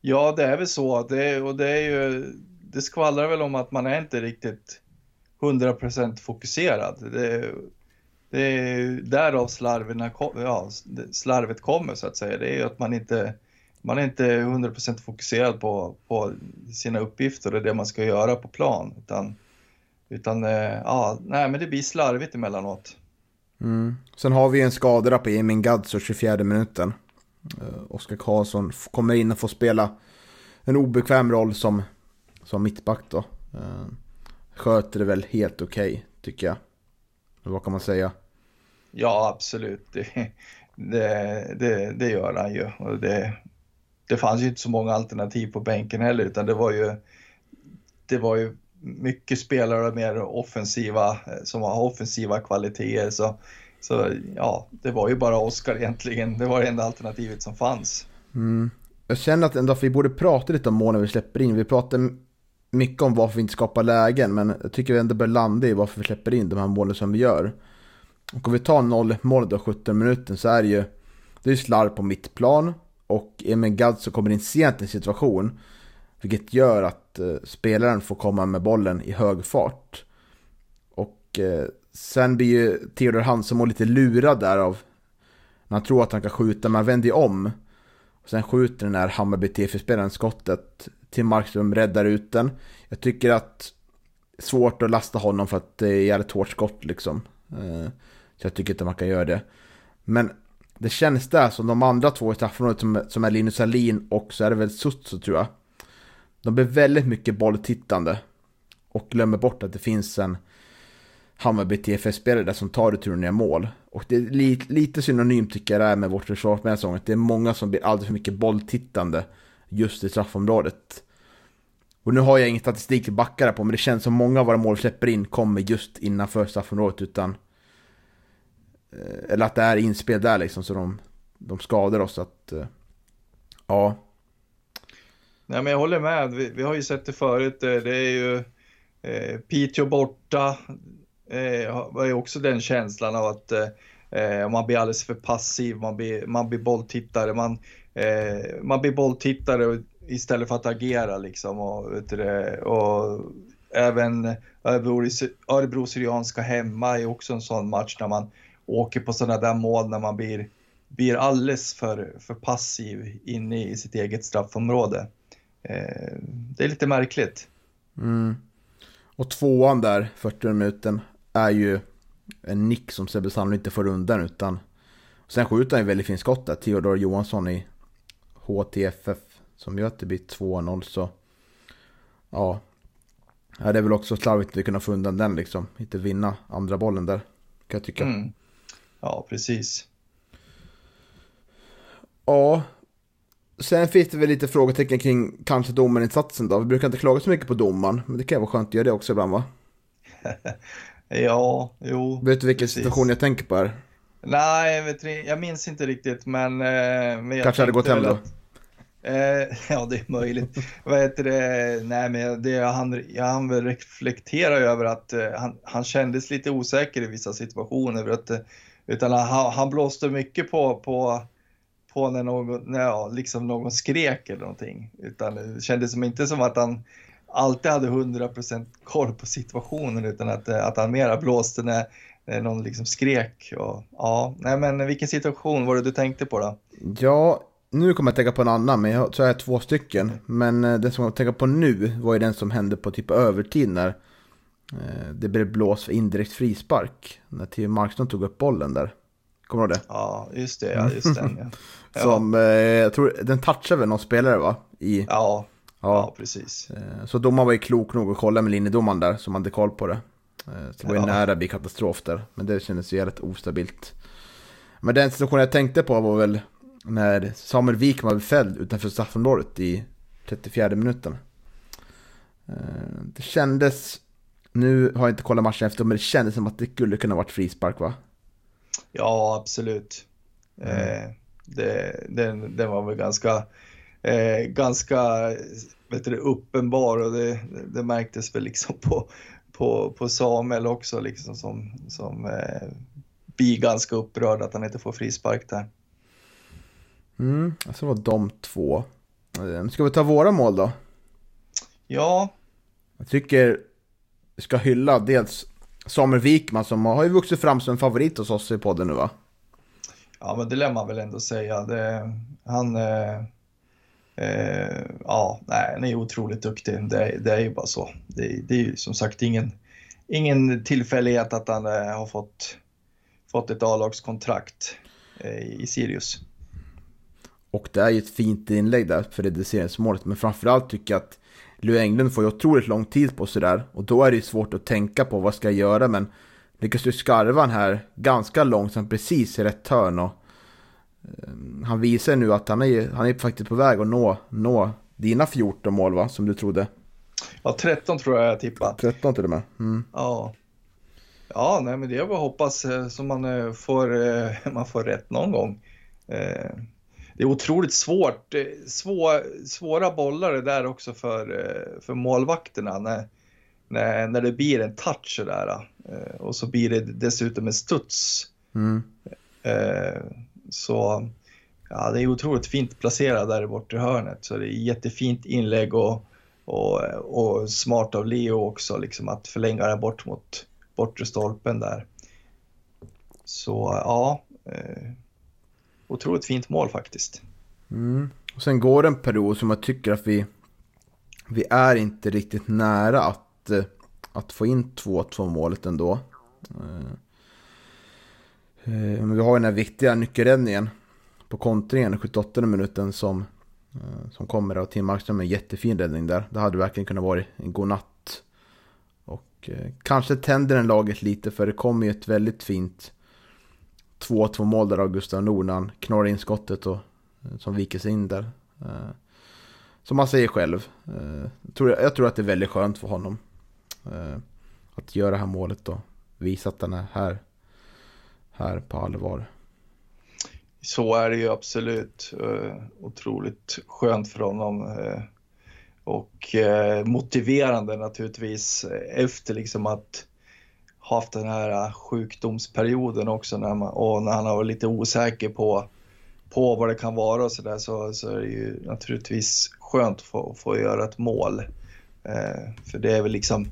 C: Ja, det är väl så. Det, och det är ju, det skvallrar väl om att man är inte riktigt 100% fokuserad. Det, det är därav slarverna, ja, slarvet kommer så att säga. Det är ju att man inte, man är inte 100% fokuserad på, på sina uppgifter och det man ska göra på plan. Utan, utan eh, ja, nej, men det blir slarvigt emellanåt.
B: Mm. Sen har vi en där på Emin Gadzor 24 minuten. Uh, Oskar Karlsson kommer in och får spela en obekväm roll som, som mittback då. Uh, sköter det väl helt okej, tycker jag. Vad kan man säga?
C: Ja, absolut. Det, det, det, det gör han ju. Och det, det fanns ju inte så många alternativ på bänken heller, utan det var ju, det var ju mycket spelare mer offensiva, eh, som har offensiva kvaliteter. Så, så ja, det var ju bara Oskar egentligen. Det var det enda alternativet som fanns.
B: Mm. Jag känner att ändå vi borde prata lite om målen vi släpper in. Vi pratar mycket om varför vi inte skapar lägen, men jag tycker vi ändå bör landa i varför vi släpper in de här målen som vi gör. Och om vi tar 0 målet då, 17 minuten, så är det ju det är slarv på mittplan och Emil Gadzo kommer in sent i en situation, vilket gör att Eh, spelaren får komma med bollen i hög fart. Och eh, sen blir ju Theodor Hansson lite lurad där av när han tror att han kan skjuta, men han vänder ju om. Och sen skjuter den här Hammarby TF-spelaren skottet till Markström, räddar ut den. Jag tycker att det är svårt att lasta honom för att det är jävligt hårt skott liksom. Eh, så jag tycker inte man kan göra det. Men det känns där som de andra två i straffområdet som, som är Linus Alin och så är det väl Sutsu tror jag. De blir väldigt mycket bolltittande. Och glömmer bort att det finns en Hammarby TFF-spelare där som tar returen i mål. Och det är lite, lite synonymt tycker jag det är med vårt försvar med den här säsongen. Det är många som blir alldeles för mycket bolltittande just i straffområdet. Och nu har jag ingen statistik att backa det på, men det känns som många av våra mål vi släpper in kommer just innanför straffområdet utan... Eh, eller att det är inspel där liksom, så de, de skadar oss att... Eh, ja,
C: Nej, men jag håller med. Vi, vi har ju sett det förut. Eh, det är ju eh, Piteå borta. Eh, var ju också den känslan av att eh, man blir alldeles för passiv. Man blir, man blir bolltittare. Man, eh, man blir bolltittare istället för att agera liksom. Och, vet du, och även Örebro, Örebro Syrianska hemma är också en sån match när man åker på sådana där mål när man blir, blir alldeles för, för passiv inne i sitt eget straffområde. Eh, det är lite märkligt.
B: Mm. Och tvåan där, 40 minuten, är ju en nick som Sebbe Sandlund inte får undan utan Sen skjuter han ju väldigt fint skott där, Theodor Johansson i HTFF som gör att det blir 2-0 så Ja Ja det är väl också slarvigt att kunna få undan den liksom, inte vinna andra bollen där Kan jag tycka
C: Mm. Ja, precis.
B: Ja Sen finns det väl lite frågetecken kring kanske domarinsatsen då. Vi brukar inte klaga så mycket på domaren, men det kan ju vara skönt att göra det också ibland va?
C: Ja, jo.
B: Vet du vilken
C: precis.
B: situation jag tänker på här?
C: Nej, jag, vet, inte, jag minns inte riktigt, men... eh, men jag
B: Kanske hade gått hem då.
C: att- Eh, ja, det är möjligt. Vad heter det? Nej, men det, han, jag hann väl reflektera över att eh, han, han kändes lite osäker i vissa situationer. Att, eh, utan han, han blåste mycket på, på, på när, någon, när ja, liksom någon skrek eller någonting. Utan det kändes som, inte som att han alltid hade 100% koll på situationen utan att, eh, att han mera blåste när, när någon liksom skrek. Och, ja, nej, men vilken situation var det du tänkte på då?
B: Ja, nu kommer jag tänka på en annan, men jag, tror har är två stycken. Men eh, det den som jag tänker på nu var ju den som hände på typ övertid när eh, det blev blås för indirekt frispark. När Theo Markström tog upp bollen där. Kommer du ihåg det?
C: Ja, just det, ja, just den. Ja, ja,
B: Som, eh, jag tror, den touchade väl någon spelare va? I,
C: ja, ja precis.
B: Eh, Så domaren var ju klok nog att kolla med linjedomaren där, som hade koll på det. Eh, Så det var ju nära att bli katastrof där, men det kändes ju jävligt ostabilt. Men den situationen jag tänkte på var väl när Samuel Wikman blev fälld utanför straffområdet i 34 minuten. Eh, Det kändes, nu har jag inte kollat matchen efter, men det kändes som att det skulle kunna varit frispark va?
C: Ja, absolut. Eh, det, den, den var väl ganska, eh, ganska vet du, det, uppenbar och det, det märktes väl liksom på, på, på Samuel också liksom som, som eh, blir ganska upprörd att han inte får frispark där.
B: Mm, alltså var de två. Eh, Ska vi ta våra mål då?
C: Ja,
B: Jag tycker vi ska hylla dels Samuel Wikman som har ju vuxit fram som en favorit hos oss i podden nu va?
C: Ja, men det lär man väl ändå säga. Det, han, eh, eh, ja, nej, han är otroligt duktig. Det, det är ju bara så. Det, det är ju som sagt ingen, ingen tillfällighet att han eh, har fått, fått ett A-lagskontrakt eh, i Sirius.
B: Och det är ju ett fint inlägg där för reduceringsmålet. Men framförallt tycker jag att Lou Englund får ju otroligt lång tid på sig där. Och då är det ju svårt att tänka på vad ska jag göra. Men lyckas du skarva den här ganska långsamt precis i rätt hörn. Och, eh, han visar nu att han är, ju- han är faktiskt på väg att nå, nå dina 14 mål va? Som du trodde.
C: Ja, 13 tror jag jag tippar.
B: 13 till och med. Mm.
C: Ja. Ja, nej, men det är bara hoppas eh, så man eh, får, eh, man får rätt någon gång. Det är otroligt svårt, eh, svår, svåra bollar det där också för, eh, för målvakterna när, när, när det blir en touch sådär. eh, Och så blir det dessutom en studs.
B: Mm.
C: Så ja, det är otroligt fint placerat där i bortre hörnet. Så det är jättefint inlägg och, och, och smart av Leo också liksom att förlänga den bort mot bortre stolpen där. Så ja, otroligt fint mål faktiskt.
B: Mm. Och sen går det en period som jag tycker att vi, vi är inte riktigt nära att, eh, att få in 2-2 målet ändå. Eh, eh, men vi har den här viktiga nyckelräddningen på kontringen i 78 minuten som, som kommer av Tim Markström med en jättefin räddning där. Det hade verkligen kunnat vara en god natt. Och kanske tänder den laget lite för det kommer ju ett väldigt fint 2-2 mål där av Gustav Nord när han knorrar in skottet och eh, som viker sig in där. Eh, som han säger själv. Eh, jag tror, att det är väldigt skönt för honom. Att göra det här målet och visa att han är här. Här på allvar.
C: Så är det ju absolut. Otroligt skönt för honom. och motiverande naturligtvis efter liksom att haft den här äh, sjukdomsperioden också när man, och när han har varit lite osäker på, på vad det kan vara och sådär så, så är det ju naturligtvis skönt att få, få göra ett mål. Eh, för det är väl liksom,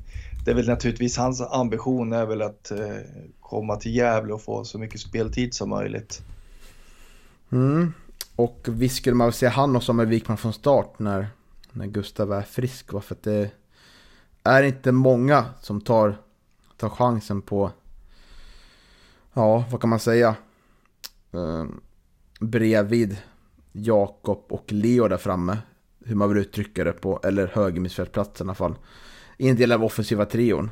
C: det är väl naturligtvis hans ambition är väl att eh, komma till Gävle och få så mycket speltid som möjligt.
B: Mm. Och visst skulle man väl se han och Samuel Wikman från start när, när Gustav är frisk. va? För att det är inte många som tar, Ta chansen på, ja vad kan man säga, eh, bredvid Jakob och Leo där framme. Hur man vill uttrycka det på, eller högermittfältsplatsen i alla fall. I en del av offensiva trion.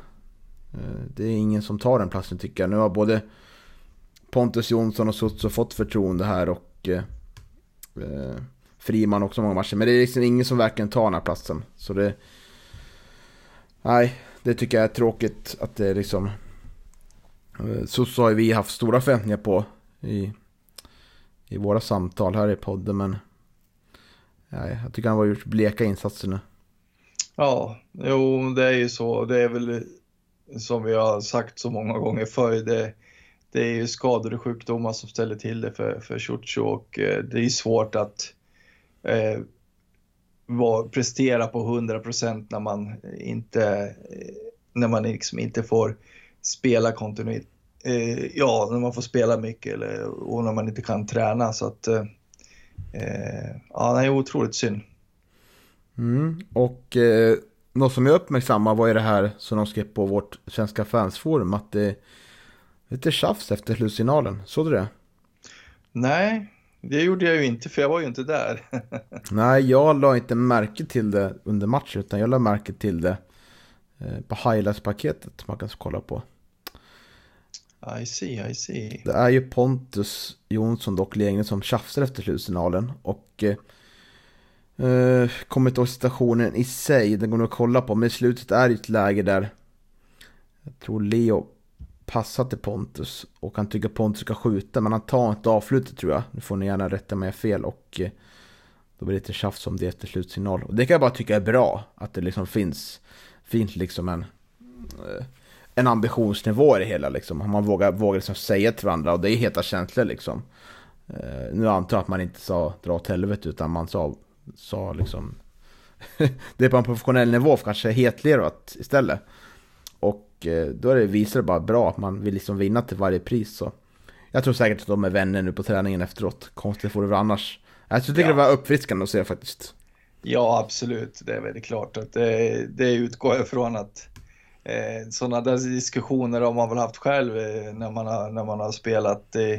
B: Eh, det är ingen som tar den platsen tycker jag. Nu har både Pontus Jonsson och Sutso fått förtroende här och eh, eh, Friman också många matcher. Men det är liksom ingen som verkligen tar den här platsen. Så det... Nej, det tycker jag är tråkigt att det liksom... Eh, så har ju vi haft stora förväntningar på i, i våra samtal här i podden. Men ja, jag tycker han har gjort bleka insatser nu.
C: Ja, jo, det är ju så. Det är väl som vi har sagt så många gånger förr. Det, det är ju skador och sjukdomar som ställer till det för, för Ciuccio och eh, det är svårt att eh, var, prestera på 100 procent när man inte, eh, när man liksom inte får spela kontinuerligt. Eh, ja, när man får spela mycket eller, och när man inte kan träna så att eh ja, det är otroligt synd.
B: Mm. Och eh, något som jag uppmärksammar var ju det här som de skrev på vårt svenska fansforum att det är lite tjafs efter slutsignalen. Såg du det?
C: Nej, det gjorde jag ju inte för jag var ju inte där.
B: Nej, jag la inte märke till det under matchen utan jag la märke till det eh, på highlights-paketet man kan kolla på.
C: I see, I see.
B: Det är ju Pontus Jonsson dock längre som tjafsar efter slutsignalen och eh, Uh, kommer inte ihåg situationen i sig, den går nog att kolla på. Men i slutet är det ett läge där jag tror Leo passar till Pontus och han tycker Pontus ska skjuta men han tar inte avslutet tror jag. Nu får ni gärna rätta mig fel och eh, då blir det lite tjafs om det efter slutsignal. Och det kan jag bara tycka är bra, att det liksom finns, finns liksom en, eh, en ambitionsnivå i det hela liksom. Man vågar, vågar liksom säga till varandra och det är heta känslor liksom. Eh, nu antar jag att man inte sa dra åt helvete utan man sa sa liksom det är på en professionell nivå kanske hetlerat istället. Och eh, då är det, visar det bara bra att man vill liksom vinna till varje pris. Så. Jag tror säkert att de är vänner nu på träningen efteråt. Konstigt får det vara annars. Jag tycker ja. det var uppfriskande att se faktiskt.
C: Ja, absolut. Det är väldigt klart att det, det utgår jag ifrån att eh, sådana där diskussioner har man väl haft själv eh, när, man har, när man har spelat eh,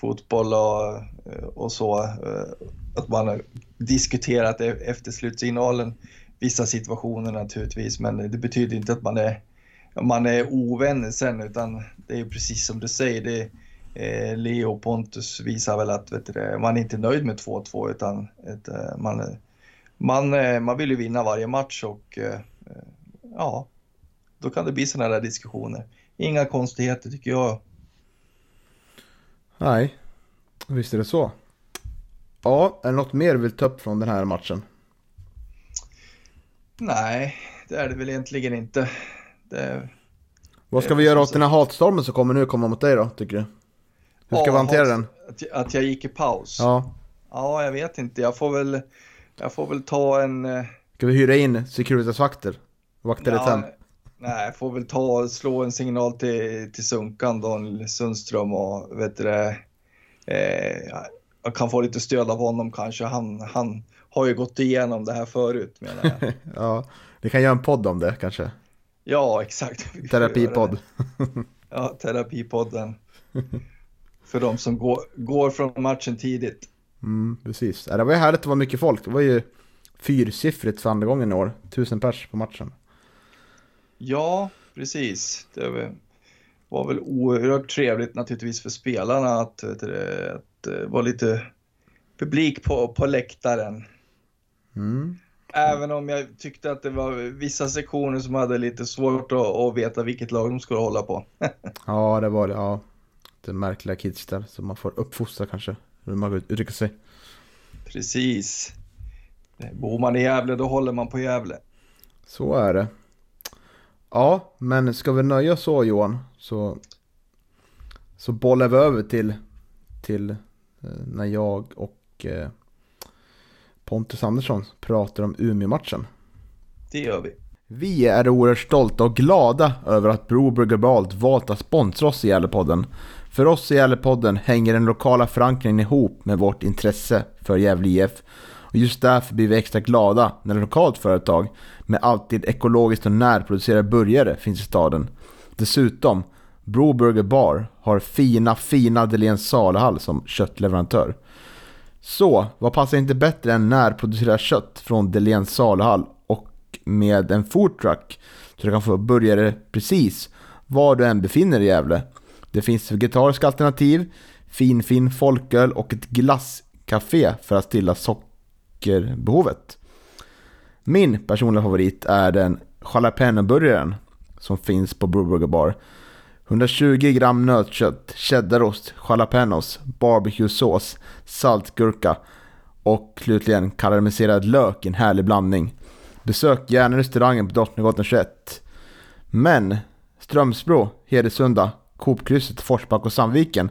C: fotboll och, eh, och så. Eh, att man har diskuterat e- efter slutsignalen vissa situationer naturligtvis, men det betyder inte att man är, man är ovänner sen, utan det är precis som du säger. Det, eh, Leo och Pontus visar väl att vet du, man är inte nöjd med 2-2 utan ett, man, man, man vill ju vinna varje match och ja, då kan det bli sådana där diskussioner. Inga konstigheter tycker jag.
B: Nej, visst är det så. Ja, är det något mer du vill ta upp från den här matchen?
C: Nej, det är det väl egentligen inte. Det,
B: Vad ska vi göra åt den här hatstormen som kommer nu komma mot dig då, tycker du? Hur ska ja, vi hantera den?
C: Att, att jag gick i paus?
B: Ja.
C: Ja, jag vet inte. Jag får väl, jag får väl ta en... Eh,
B: ska vi hyra in Securitas-vakter? Vakter ja, hem?
C: Nej, jag får väl ta slå en signal till, till Sunkan, Daniel Sundström och vet du det, eh, jag kan få lite stöd av honom kanske. Han, han har ju gått igenom det här förut menar jag.
B: ja, vi kan göra en podd om det kanske.
C: Ja, exakt.
B: Terapipodd.
C: ja, terapipodden. För de som går, går från matchen tidigt.
B: Mm, precis. Det var ju härligt att det var mycket folk. Det var ju fyrsiffrigt för andra gången i år. Tusen pers på matchen.
C: Ja, precis. Det var väl oerhört trevligt naturligtvis för spelarna att, att, att vara lite publik på, på läktaren.
B: Mm.
C: Även om jag tyckte att det var vissa sektioner som hade lite svårt att, att veta vilket lag de skulle hålla på.
B: ja, det var det. Ja. Det märkliga kids där som man får uppfostra kanske. Hur man uttrycker sig.
C: Precis. Bor man i Gävle då håller man på Gävle.
B: Så är det. Ja, men ska vi nöja så Johan så, så bollar vi över till, till eh, när jag och eh, Pontus Andersson pratar om Umeå-matchen.
C: Det gör vi.
B: Vi är oerhört stolta och glada över att Broberg Globalt valt att sponsra oss i Gävlepodden. För oss i Gävlepodden hänger den lokala förankringen ihop med vårt intresse för Gävle IF och just därför blir vi extra glada när ett lokalt företag med alltid ekologiskt och närproducerade burgare finns i staden. Dessutom, Broburger Bar har fina, fina Delens Salehall som köttleverantör. Så, vad passar inte bättre än närproducerat kött från Deléns saluhall och med en foodtruck så du kan få burgare precis var du än befinner dig i Gävle. Det finns vegetariska alternativ, fin fin folköl och ett glasscafé för att stilla sockerbehovet. Min personliga favorit är den jalapeno-burgaren som finns på Brewburger Bar. 120 gram nötkött, cheddarost, jalapenos, barbecuesås, saltgurka och slutligen karamelliserad lök i en härlig blandning. Besök gärna restaurangen på Drottninggatan 21. Men Strömsbro, Hedesunda, Coopkrysset, Forsbacka och Sandviken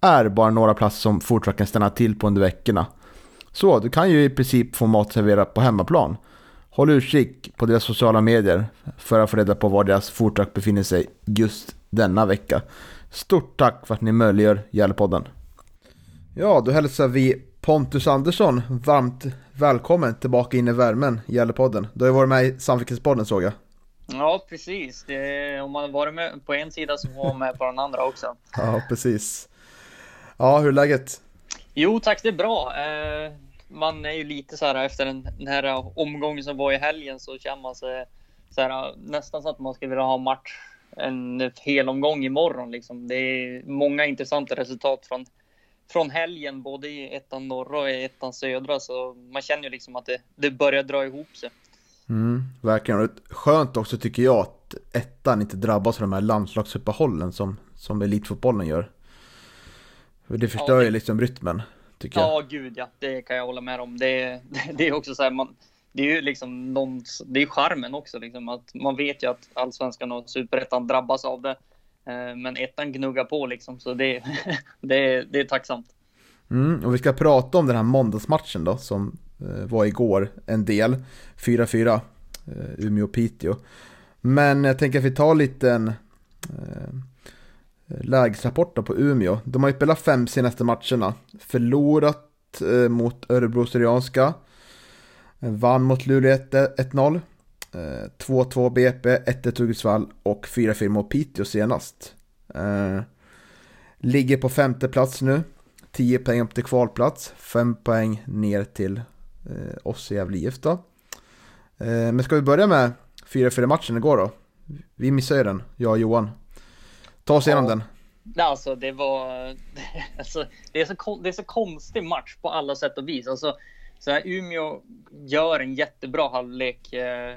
B: är bara några platser som foodtrucken stannar till på under veckorna. Så du kan ju i princip få mat serverad på hemmaplan. Håll utkik på deras sociala medier för att få reda på var deras foodtruck befinner sig just denna vecka. Stort tack för att ni möjliggör Gällpodden. Ja, då hälsar vi Pontus Andersson varmt välkommen tillbaka in i värmen i Gällpodden. Du har ju varit med i Samfikspodden såg jag.
F: Ja, precis. Det, om man varit med på en sida så får man med på den andra också.
B: Ja, precis. Ja, hur är läget?
F: Jo, tack. Det är bra. Eh, man är ju lite så här efter den, den här omgången som var i helgen så känner man sig så här, nästan så att man skulle vilja ha match en hel omgång imorgon. Liksom. Det är många intressanta resultat från, från helgen, både i ettan norra och i ettan södra. Så man känner ju liksom att det, det börjar dra ihop sig.
B: Mm, verkligen. Och skönt också tycker jag att ettan inte drabbas av de här landslagsuppehållen som, som elitfotbollen gör. Det förstör ju ja, liksom rytmen, tycker
F: jag.
B: Ja,
F: gud ja. Det kan jag hålla med om. Det, det är också så här, man, det är ju liksom någon, det är charmen också liksom att man vet ju att allsvenskan och superettan drabbas av det. Eh, men ettan gnuggar på liksom, så det, det, det är tacksamt.
B: Mm, och vi ska prata om den här måndagsmatchen då som eh, var igår en del. 4-4 eh, Umeå-Piteå. Men jag tänker att vi tar lite en eh, lägesrapport på Umeå. De har ju spelat fem senaste matcherna. Förlorat eh, mot Örebro Syrianska. Vann mot Luleå 1-0. 2-2 BP, 1-1 Hudiksvall och 4-4 mot Piteå senast. Eh, ligger på femte plats nu. 10 poäng upp till kvalplats. 5 poäng ner till eh, oss i Gävle IF då. Eh, men ska vi börja med 4-4 matchen igår då? Vi missade ju den, jag och Johan. Ta oss igenom ja. den.
F: Alltså det var, alltså, det, är så, det är så konstig match på alla sätt och vis. Alltså, så här, Umeå gör en jättebra halvlek eh,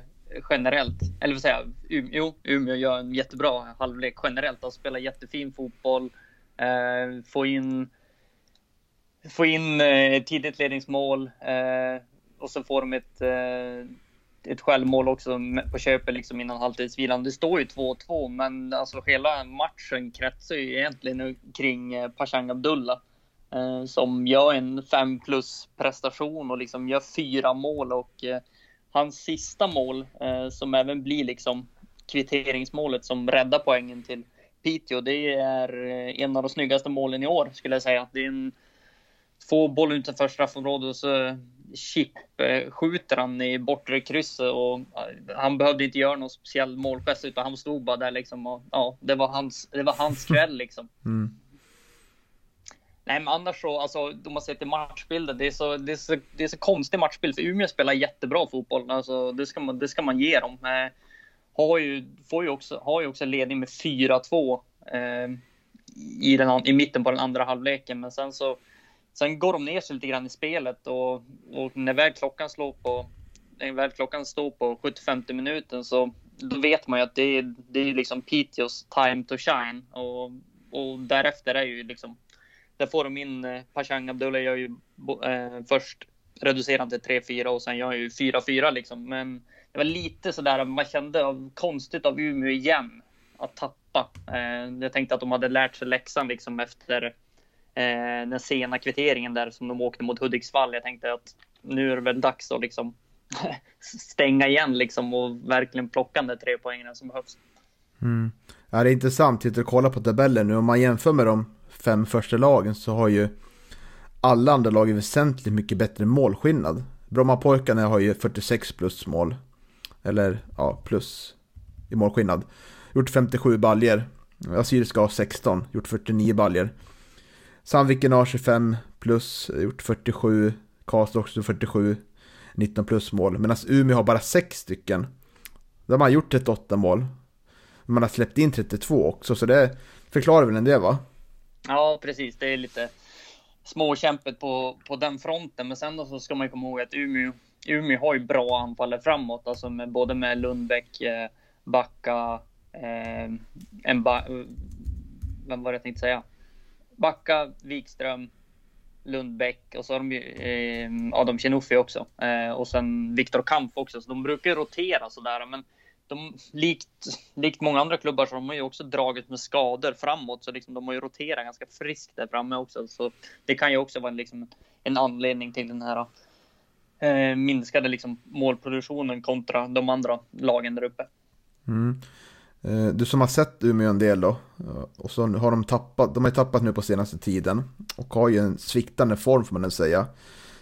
F: generellt. Eller vad säger jag? Jo, Umeå gör en jättebra halvlek generellt. De spelar jättefin fotboll. Eh, får in, får in eh, tidigt ledningsmål. Eh, och så får de ett, eh, ett självmål också på köpet liksom innan halvtidsvilan. Det står ju 2-2, men alltså hela matchen kretsar ju egentligen kring eh, Pashang Abdullah. Eh, som gör en 5 plus prestation och liksom gör fyra mål och eh, hans sista mål eh, som även blir liksom kvitteringsmålet som räddar poängen till Piteå. Det är en av de snyggaste målen i år skulle jag säga. Det är en två bollar utanför straffområdet och så chip skjuter han i bortre krysset och han behövde inte göra någon speciell målgest utan han stod bara där liksom och ja, det var hans, det var hans kväll liksom. Mm. Nej, men annars så, alltså, om man ser till matchbilden, det är så, det är så, det är så konstig matchbild. För Umeå spelar jättebra fotboll, alltså, det, ska man, det ska man ge dem. Eh, har, ju, får ju också, har ju också ledning med 4-2 eh, i, den, i mitten på den andra halvleken, men sen så Sen går de ner sig lite grann i spelet och, och när väl klockan slår på när väl klockan står på 75 minuten så då vet man ju att det är, det är liksom Piteås time to shine och, och därefter är ju liksom där får de in eh, Pashang Abdullah gör ju eh, först reducerar till 3-4 och sen gör ju 4-4 liksom. Men det var lite sådär man kände av, konstigt av Umeå igen att tappa. Eh, jag tänkte att de hade lärt sig läxan liksom efter eh, den sena kvitteringen där som de åkte mot Hudiksvall. Jag tänkte att nu är det väl dags att liksom stänga igen liksom och verkligen plocka de tre poängen som behövs.
B: Mm. Ja, det är intressant att kolla på tabellen nu. Om man jämför med de fem första lagen så har ju alla andra lag väsentligt mycket bättre målskillnad. Brommapojkarna har ju 46 plus mål. Eller ja, plus i målskillnad. Gjort 57 baljer. Assyriska har 16, gjort 49 baljer. Sandviken har 25 plus, gjort 47. Karlstad också 47, 19 plus mål. Medan Umeå har bara 6 stycken. De har gjort 38 mål. Man har släppt in 32 också, så det förklarar väl en del va?
F: Ja, precis. Det är lite småkämpet på, på den fronten. Men sen då så ska man ju komma ihåg att Umeå, Umeå har ju bra anfallare framåt, alltså med, både med Lundbäck, eh, Backa, eh, en ba, eh, vem var det jag tänkte säga? Backa, Wikström, Lundbäck och så har de ju eh, Adam Chinuffi också. Eh, och sen Viktor Kampf också. Så de brukar rotera sådär. Men de, likt, likt många andra klubbar så har de ju också dragit med skador framåt. Så liksom, de har ju roterat ganska friskt där framme också. Så det kan ju också vara liksom en anledning till den här eh, minskade liksom målproduktionen kontra de andra lagen där uppe.
B: Mm. Eh, du som har sett Umeå en del då, eh, och så har de tappat, de har ju tappat nu på senaste tiden och har ju en sviktande form får man väl säga.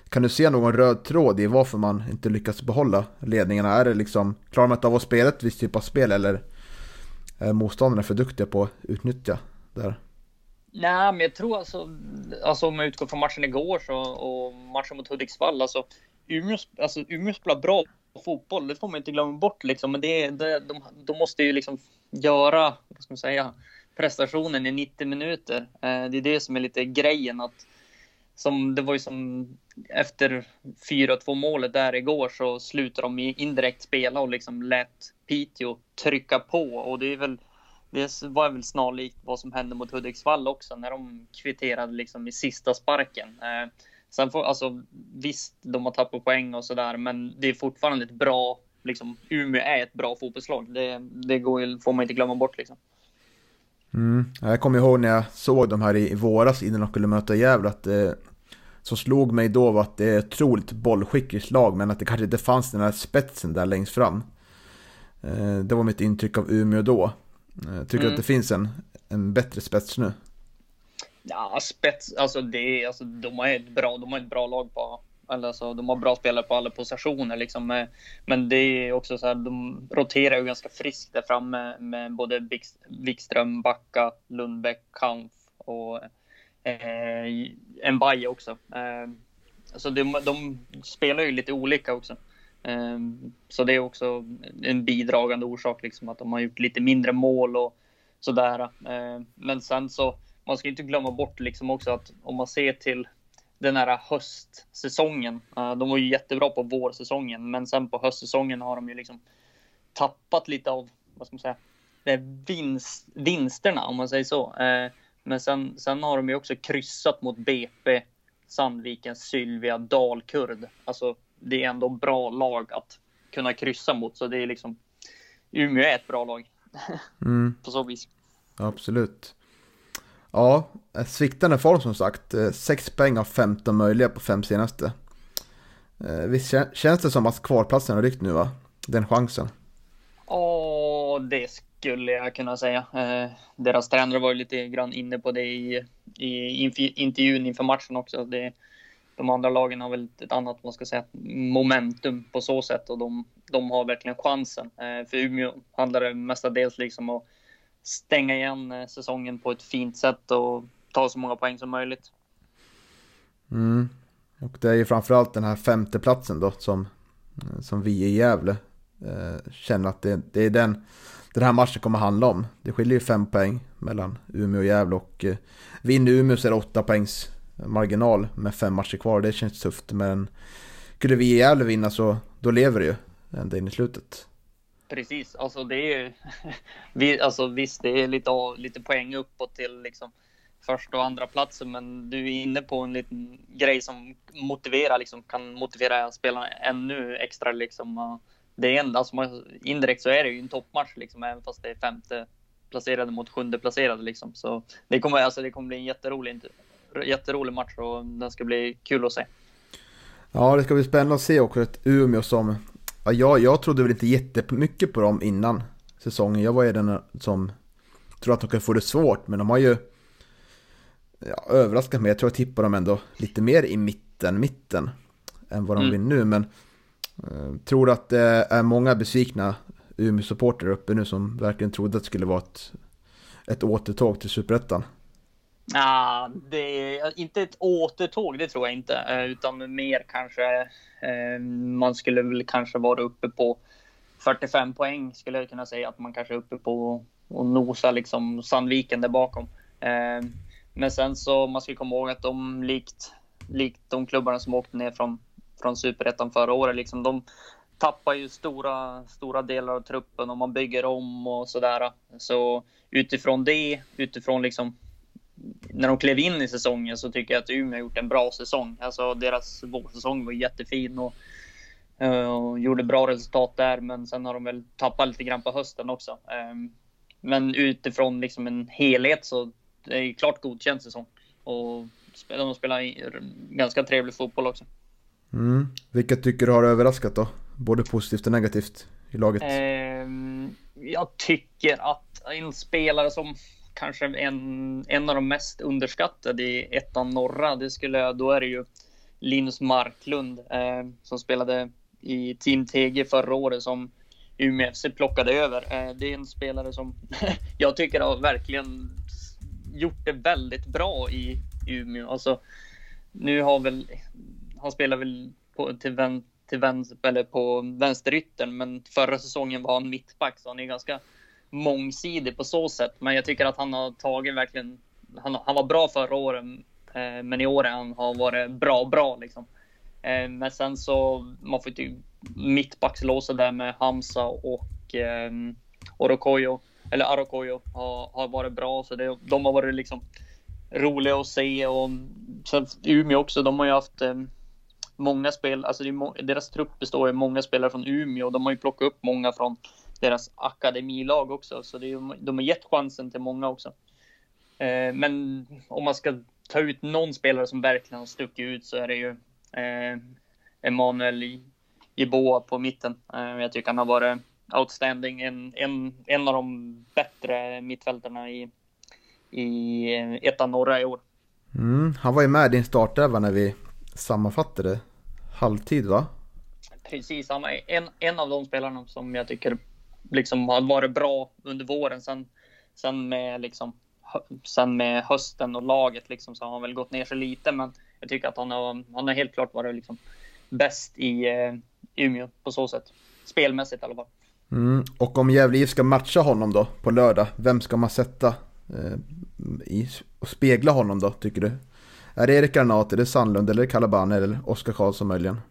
B: Kan du se någon röd tråd i varför man inte lyckas behålla ledningarna? Är det liksom, klarar man inte av att spela ett visst typ av spel eller är motståndarna för duktiga på att utnyttja det här?
F: Nej, men jag tror alltså, alltså om jag utgår från matchen igår så, och matchen mot Hudiksvall, alltså Umeå, alltså Umeå spelar bra fotboll, det får man inte glömma bort liksom. Men det, det, de, de måste ju liksom göra, vad ska man säga, prestationen i 90 minuter. Eh, det är det som är lite grejen att som det var ju som efter 4-2 målet där igår så slutade de indirekt spela och liksom lät Piteå trycka på och det är väl det var väl snarlikt vad som hände mot Hudiksvall också när de kvitterade liksom i sista sparken. Eh, Sen får, alltså visst, de har tappat poäng och sådär, men det är fortfarande ett bra, liksom Umeå är ett bra fotbollslag. Det, det går, får man inte glömma bort liksom.
B: Mm. Jag kommer ihåg när jag såg de här i, våras innan de skulle möta Gävle att eh, som slog mig då var att det är ett otroligt bollskickligt lag men att det kanske inte fanns den här spetsen där längst fram. Eh, det var mitt intryck av Umeå då. Eh, tycker mm. att det finns en, en bättre spets nu.
F: Ja, spets, alltså det, alltså de har ett bra, de har ett bra lag på, alltså de har bra spelare på alla positioner liksom. Men det är också så här, de roterar ju ganska friskt där framme med både Wikström, Backa, Lundbäck, Kampf och eh, baj också. Eh, så de, de spelar ju lite olika också. Eh, så det är också en bidragande orsak liksom att de har gjort lite mindre mål och sådär. Eh, men sen så man ska inte glömma bort liksom också att om man ser till den här höstsäsongen. Eh, de var ju jättebra på vårsäsongen, men sen på höstsäsongen har de ju liksom tappat lite av, vad ska man säga, eh, vinst, vinsterna om man säger så. Eh, men sen, sen har de ju också kryssat mot BP, Sandviken, Sylvia, Dalkurd. Alltså, det är ändå bra lag att kunna kryssa mot, så det är liksom Umeå är ett bra lag. Mm. på så vis.
B: Absolut. Ja, sviktande form som sagt. 6 eh, poäng av 15 möjliga på fem senaste. Eh, visst känns det som att kvalplatsen har ryckt nu va? Den chansen.
F: Ja, det skulle jag kunna säga. Eh, deras tränare var ju lite grann inne på det i, i intervjun inför matchen också. Det, de andra lagen har väl ett annat, man ska säga, momentum på så sätt och de, de har verkligen chansen. Eh, för Umeå handlar det mestadels liksom om stänga igen eh, säsongen på ett fint sätt och ta så många poäng som möjligt.
B: Mm. Och det är ju framförallt den här femteplatsen då som, som vi i Gävle eh, känner att det, det, är den den här matchen kommer handla om. Det skiljer ju fem poäng mellan Umeå och Gävle och eh, vinner Umeå så är det åtta poängs marginal med fem matcher kvar. Det känns tufft men skulle vi i Gävle vinna så då lever det ju ända in i slutet.
F: Precis, alltså det är ju, vi, alltså visst det är lite, lite poäng uppåt till liksom första och andra platsen, men du är inne på en liten grej som motiverar, liksom, kan motivera spelarna ännu extra. Liksom. Det är ändå, alltså, indirekt så är det ju en toppmatch, liksom, även fast det är femte placerade mot sjunde placerade. Liksom. Så det kommer, alltså, det kommer bli en jätterolig, jätterolig match och den ska bli kul att se.
B: Ja, det ska bli spännande att se också ett Umeå som Ja, jag, jag trodde väl inte jättemycket på dem innan säsongen. Jag var ju den som tror att de kan få det svårt, men de har ju ja, överraskat mig. Jag tror jag tippar dem ändå lite mer i mitten, mitten än vad de mm. vill nu. Men Eh, tror du att det är många besvikna Umeå-supporter uppe nu som verkligen trodde att det skulle vara ett, ett återtåg till Superettan.
F: Ja, det är inte ett återtåg, det tror jag inte, eh, utan mer kanske. Eh, man skulle väl kanske vara uppe på 45 poäng skulle jag kunna säga att man kanske är uppe på och nosa liksom Sandviken där bakom. Eh, men sen så man ska komma ihåg att de likt, likt de klubbarna som åkte ner från, från superettan förra året, liksom de, tappar ju stora, stora delar av truppen och man bygger om och sådär. Så utifrån det, utifrån liksom när de klev in i säsongen så tycker jag att Umeå har gjort en bra säsong. Alltså deras vårsäsong var jättefin och, eh, och gjorde bra resultat där, men sen har de väl tappat lite grann på hösten också. Ehm, men utifrån liksom en helhet så det är klart godkänd säsong och de spelar ganska trevlig fotboll också.
B: Mm. Vilka tycker du har överraskat då? Både positivt och negativt i laget?
F: Ehm, jag tycker att en spelare som kanske en, en av de mest underskattade i ettan norra, det skulle, då är det ju Linus Marklund eh, som spelade i Team TG förra året som Umeå FC plockade över. Eh, det är en spelare som jag tycker har verkligen gjort det väldigt bra i Umeå. Alltså, nu har väl, han spelar väl på, till, vän, till vänster, eller på vänsteryttern, men förra säsongen var han mittback, så han är ganska mångsidig på så sätt. Men jag tycker att han har tagit verkligen, han, han var bra förra året, eh, men i år har han varit bra, bra liksom. Eh, men sen så, man får ju typ mittbackslåset där med Hamza och eh, Orokoyo, eller Arokoyo har, har varit bra, så det, de har varit liksom roliga att se och sen Umeå också, de har ju haft eh, många spel, alltså deras trupp består ju av många spelare från Umeå och de har ju plockat upp många från deras akademilag också, så det är, de har gett chansen till många också. Eh, men om man ska ta ut någon spelare som verkligen har stuckit ut så är det ju eh, Emanuel Jeboa på mitten. Eh, jag tycker han har varit outstanding, en, en, en av de bättre mittfältarna i, i eh, ettan norra i år.
B: Mm, han var ju med i din startelva när vi sammanfattade halvtid va?
F: Precis, han var en, en av de spelarna som jag tycker liksom har varit bra under våren. Sen, sen, med, liksom, sen med hösten och laget liksom, så har han väl gått ner sig lite. Men jag tycker att han har, han har helt klart varit liksom, bäst i eh, Umeå på så sätt. Spelmässigt i alla fall.
B: Mm. Och om Gävle IF ska matcha honom då på lördag, vem ska man sätta eh, i, och spegla honom då tycker du? Är det Erik Granat, är det Sandlund eller Kalaban eller Oskar Karlsson möjligen?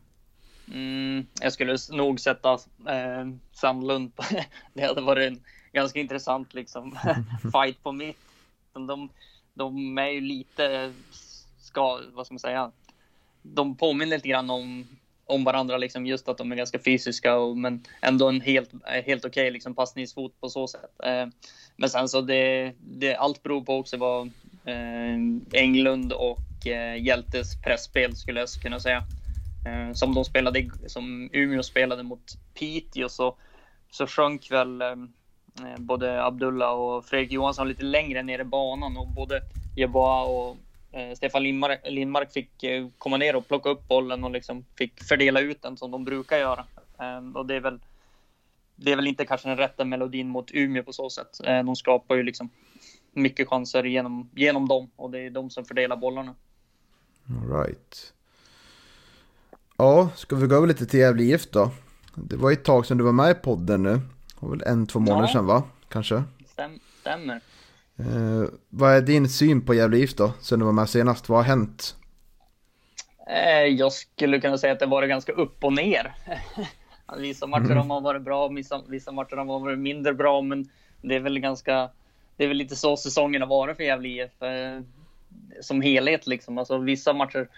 F: Mm, jag skulle nog sätta eh, Sandlund. det hade varit en ganska intressant liksom, fight på mitt. De, de är ju lite, ska, vad ska man säga, de påminner lite grann om, om varandra, liksom, just att de är ganska fysiska, och, men ändå en helt, eh, helt okej okay, liksom, passningsfot på så sätt. Eh, men sen så det, det, allt beror på också vad eh, Englund och Eh, Hjältes pressspel skulle jag kunna säga. Eh, som de spelade, som Umeå spelade mot Piteå så, så sjönk väl eh, eh, både Abdullah och Fredrik Johansson lite längre ner i banan och både Jeboa och eh, Stefan Lindmark, Lindmark fick eh, komma ner och plocka upp bollen och liksom fick fördela ut den som de brukar göra. Eh, och det är väl det är väl inte kanske den rätta melodin mot Umeå på så sätt. Eh, de skapar ju liksom mycket chanser genom, genom dem och det är de som fördelar bollarna.
B: All right. Ja, ska vi gå över lite till Gävle IF då? Det var ett tag sedan du var med i podden nu. Det var väl en, två månader ja. sedan va? Kanske?
F: Stäm, stämmer.
B: Eh, vad är din syn på Gävle IF då? Sen du var med senast. Vad har hänt?
F: Eh, jag skulle kunna säga att det varit ganska upp och ner. vissa matcher mm. har varit bra, vissa, vissa matcher har varit mindre bra, men det är väl ganska det är väl lite så säsongen har varit för Gävle IF. Eh, som helhet liksom. Alltså vissa matcher,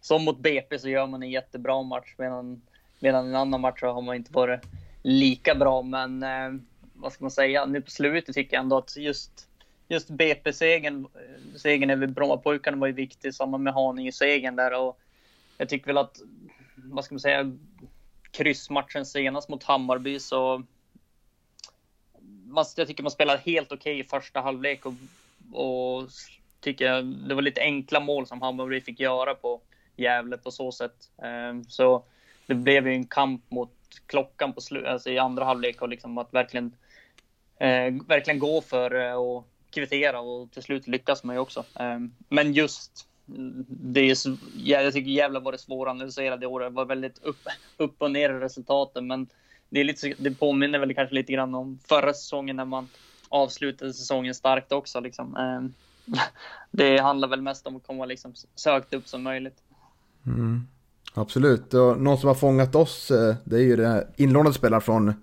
F: som mot BP så gör man en jättebra match medan, medan en annan match har man inte varit lika bra. Men eh, vad ska man säga, nu på slutet tycker jag ändå att just, just BP-segern, eh, segern över Brommapojkarna var ju viktig, samma med Haninge-segern där och jag tycker väl att, vad ska man säga, kryssmatchen senast mot Hammarby så jag tycker man spelade helt okej okay i första halvlek och, och tycker jag det var lite enkla mål som Hammarby fick göra på Gävle på så sätt. Ehm, så det blev ju en kamp mot klockan på slu- alltså i andra halvlek och liksom att verkligen, eh, verkligen gå för eh, och kvittera och till slut lyckas man ju också. Ehm, men just mm, det är, jag tycker Gävle var det svåranalyserade året. Det var väldigt upp, upp och ner i resultaten, men det, är lite, det påminner väl kanske lite grann om förra säsongen när man avslutade säsongen starkt också. Liksom. Ehm, Ehm, det handlar väl mest om att komma liksom så högt upp som möjligt.
B: Mm. Absolut, och någon som har fångat oss eh, det är ju den här inlånade spelaren från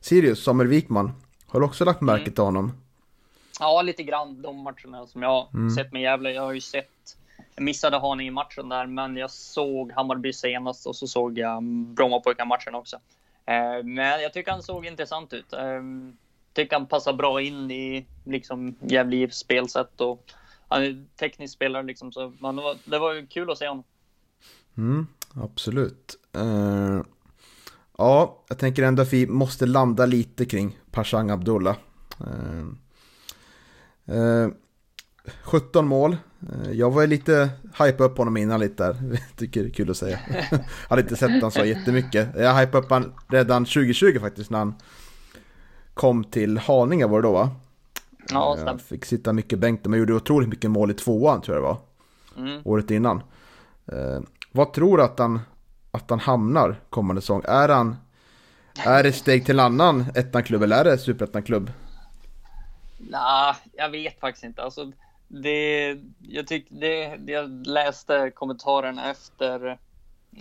B: Sirius, Samuel Wikman. Har du också lagt märke till honom?
F: Ja, lite grann de matcherna som jag har mm. sett med Gävle. Jag har ju sett, jag missade Haninge-matchen där, men jag såg Hammarby senast och så såg jag Brommapojkar-matchen också. Eh, men jag tycker han såg intressant ut. Eh, tycker han passar bra in i liksom Gävle IFs spelsätt och han är teknisk spelare liksom, så man, det, var, det var kul att se honom.
B: Mm, absolut. Uh, ja, jag tänker ändå att vi måste landa lite kring Pashang Abdullah. Uh, uh, 17 mål. Jag var lite hype upp honom innan lite där. Tycker det är kul att säga. hade inte sett honom så jättemycket. Jag hypade upp honom redan 2020 faktiskt när han kom till Haninge var det då va?
F: Ja, stämmer.
B: Fick sitta mycket bänk men gjorde otroligt mycket mål i tvåan tror jag det var. Mm. Året innan. Vad tror du att han, att han hamnar kommande säsong? Är han är det steg till annan ettan-klubb eller är det superettan-klubb?
F: Nej, jag vet faktiskt inte. Alltså, det, jag, tyck, det, jag läste kommentaren efter,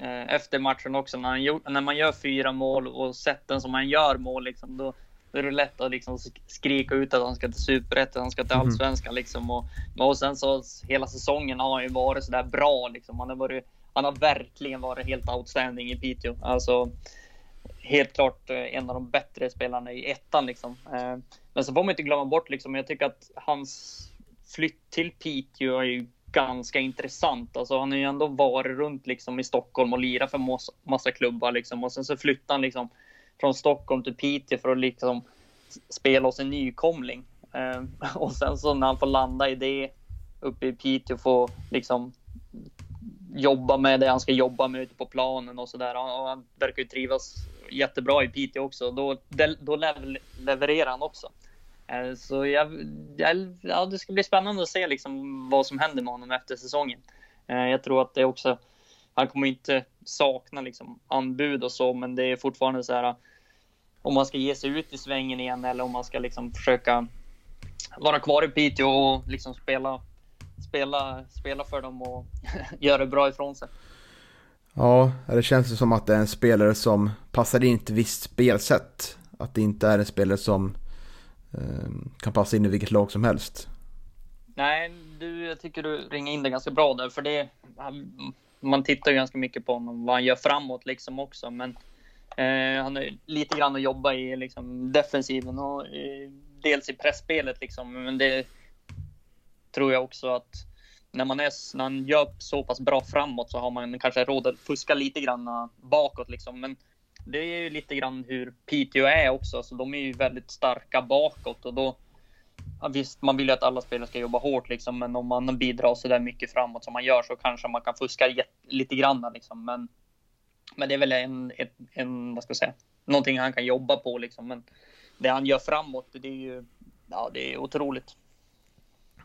F: eh, efter matchen också. När, han, när man gör fyra mål och sätten som man gör mål, liksom, då, då är det lätt att liksom skrika ut att han ska till superettan, han ska till mhm. allsvenskan. Liksom, och, och sen så hela säsongen har han ju varit sådär bra. Liksom. Han har varit han har verkligen varit helt outstanding i Piteå. Alltså, helt klart eh, en av de bättre spelarna i ettan liksom. Eh, men så får man inte glömma bort liksom, jag tycker att hans flytt till Piteå är ju ganska intressant. Alltså han har ju ändå varit runt liksom i Stockholm och lirat för massa, massa klubbar liksom. Och sen så flyttar han liksom från Stockholm till Piteå för att liksom spela hos en nykomling. Eh, och sen så när han får landa i det uppe i Piteå får liksom jobba med det han ska jobba med ute på planen och sådär. Och han verkar ju trivas jättebra i Piteå också. Då, då levererar han också. Ehm, så jag, ja, det ska bli spännande att se liksom vad som händer med honom efter säsongen. Ehm, jag tror att det också, han kommer inte sakna liksom anbud och så, men det är fortfarande så här om man ska ge sig ut i svängen igen eller om man ska liksom försöka vara kvar i Piteå och liksom spela spela, spela för dem och göra bra ifrån sig.
B: Ja, det känns som att det är en spelare som passar in i ett visst spelsätt. Att det inte är en spelare som eh, kan passa in i vilket lag som helst.
F: Nej, du, jag tycker du ringer in det ganska bra där, för det man tittar ju ganska mycket på honom, vad han gör framåt liksom också, men eh, han har lite grann att jobba i liksom defensiven och eh, dels i pressspelet liksom, men det tror jag också att när man, är, när man gör så pass bra framåt så har man kanske råd att fuska lite grann bakåt liksom. Men det är ju lite grann hur Piteå är också, så de är ju väldigt starka bakåt och då ja, Visst, man vill ju att alla spelare ska jobba hårt liksom, men om man bidrar så där mycket framåt som man gör så kanske man kan fuska lite grann liksom. Men, men det är väl en, en, en, vad ska jag säga, någonting han kan jobba på liksom. Men det han gör framåt, det är ju, ja, det är otroligt.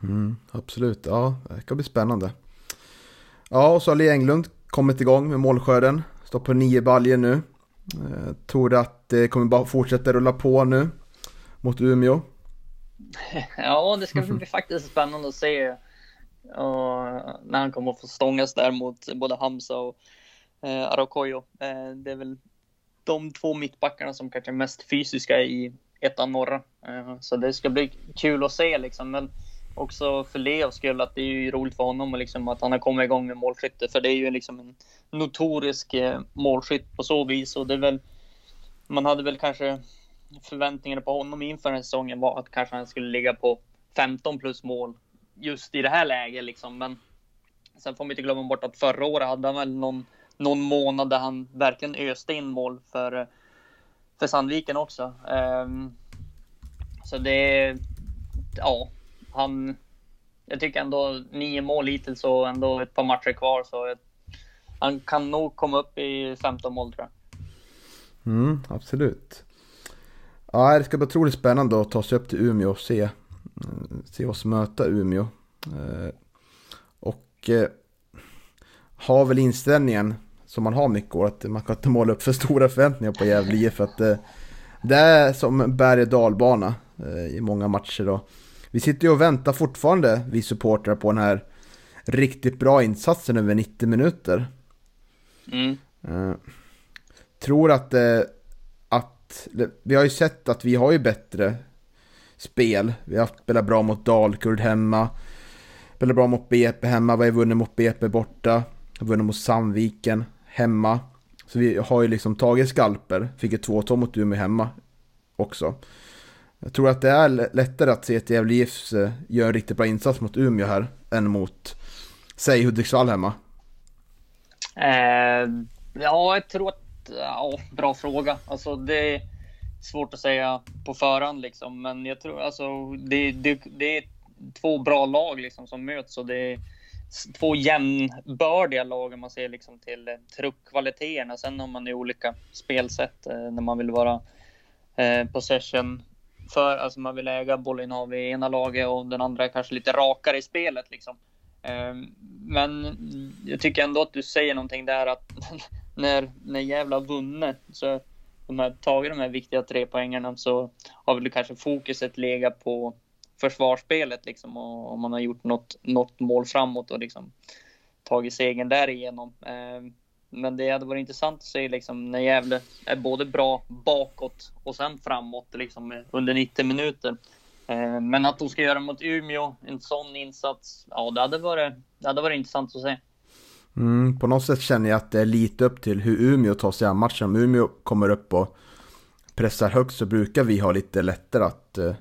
B: Mm, absolut, ja det ska bli spännande. Ja, och så har Lee Englund kommit igång med målskörden. Står på nio baljer nu. Eh, tror du att det kommer bara fortsätta rulla på nu mot Umeå?
F: Ja, det ska bli faktiskt spännande att se och när han kommer att få stångas där mot både Hamza och eh, Arakoyo. Eh, det är väl de två mittbackarna som kanske är mest fysiska i ettan norra. Eh, så det ska bli kul att se liksom. Men också för Leos skull att det är ju roligt för honom och liksom att han har kommit igång med målskytte. För det är ju liksom en notorisk eh, målskytt på så vis. Och det är väl, man hade väl kanske förväntningarna på honom inför den här säsongen var att kanske han skulle ligga på 15 plus mål just i det här läget liksom. Men sen får man inte glömma bort att förra året hade han väl någon, någon månad där han verkligen öste in mål för, för Sandviken också. Um, så det, ja, han, jag tycker ändå nio mål hittills och ändå ett par matcher kvar så jag, han kan nog komma upp i 15 mål tror jag.
B: Mm, absolut. Ja, det ska bli otroligt spännande att ta sig upp till Umeå och se, se oss möta Umeå. Eh, och eh, har väl inställningen som man har mycket år att man kan inte måla upp för stora förväntningar på Gävle för att eh, det är som berg och dalbana i många matcher. Och vi sitter ju och väntar fortfarande, vi supportrar, på den här riktigt bra insatsen över 90 minuter.
F: Mm.
B: Eh, tror att, eh, att, vi har ju sett att vi har ju bättre spel. Vi har spelat bra mot Dalkurd hemma, spelat bra mot BP hemma, vi har vunnit mot BP borta, har vunnit mot Sandviken hemma. Så vi har ju liksom tagit skalper, fick ett 2-2 mot Umeå hemma också. Jag tror att det är lättare att se att Gävle IF eh, gör en riktigt bra insats mot Umeå här än mot, säg Hudiksvall hemma.
F: Eh, ja, jag tror att, ja, bra fråga. Alltså det är svårt att säga på förhand liksom, men jag tror alltså det, det, det är två bra lag liksom som möts och det är två jämnbördiga lag om man ser liksom till eh, truppkvaliteterna. Sen har man ju olika spelsätt eh, när man vill vara eh, possession för, alltså man vill äga bollinnehav i ena laget och den andra är kanske lite rakare i spelet liksom. Ehm, men jag tycker ändå att du säger någonting där att när, när Gävle har vunnit så de har tagit de här viktiga tre poängarna så har väl kanske fokuset legat på försvarsspelet liksom och, om man har gjort något, något mål framåt och liksom tagit segern därigenom. Eh, men det hade varit intressant att se liksom när Gävle är både bra bakåt och sen framåt liksom under 90 minuter. Eh, men att de ska göra mot Umeå, en sån insats, ja det hade varit, det hade varit intressant att se.
B: Mm, på något sätt känner jag att det är lite upp till hur Umeå tar sig an matchen. Om Umeå kommer upp och pressar högt så brukar vi ha lite lättare att uh,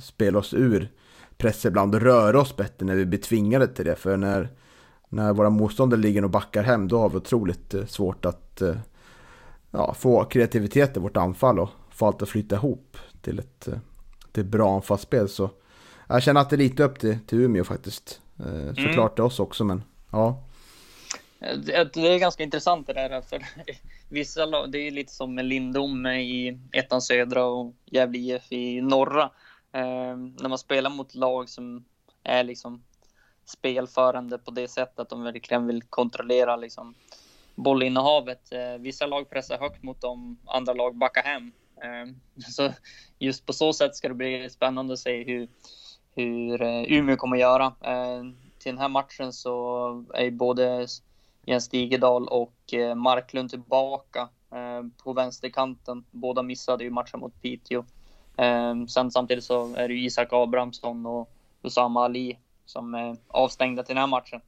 B: spela oss ur press ibland och röra oss bättre när vi blir tvingade till det. För när, när våra motståndare ligger och backar hem då har vi otroligt uh, svårt att uh, ja, få kreativitet i vårt anfall och få allt att flytta ihop till ett, till bra anfallsspel. Så jag känner att det är lite upp till, till Umeå faktiskt. Såklart mm. till oss också men ja.
F: Det är ganska intressant det där. För vissa det är lite som med Lindom i ettan södra och Gävle IF i norra. Eh, när man spelar mot lag som är liksom spelförande på det sättet att de verkligen vill kontrollera liksom bollinnehavet. Eh, vissa lag pressar högt mot dem, andra lag backar hem. Eh, så just på så sätt ska det bli spännande att se hur, hur eh, Umeå kommer att göra. Eh, till den här matchen så är både Jens Stigedal och eh, Marklund tillbaka eh, på vänsterkanten. Båda missade ju matchen mot Piteå. Eh, sen samtidigt så är det ju Isak Abrahamsson och Usama Ali som är avstängda till den här matchen.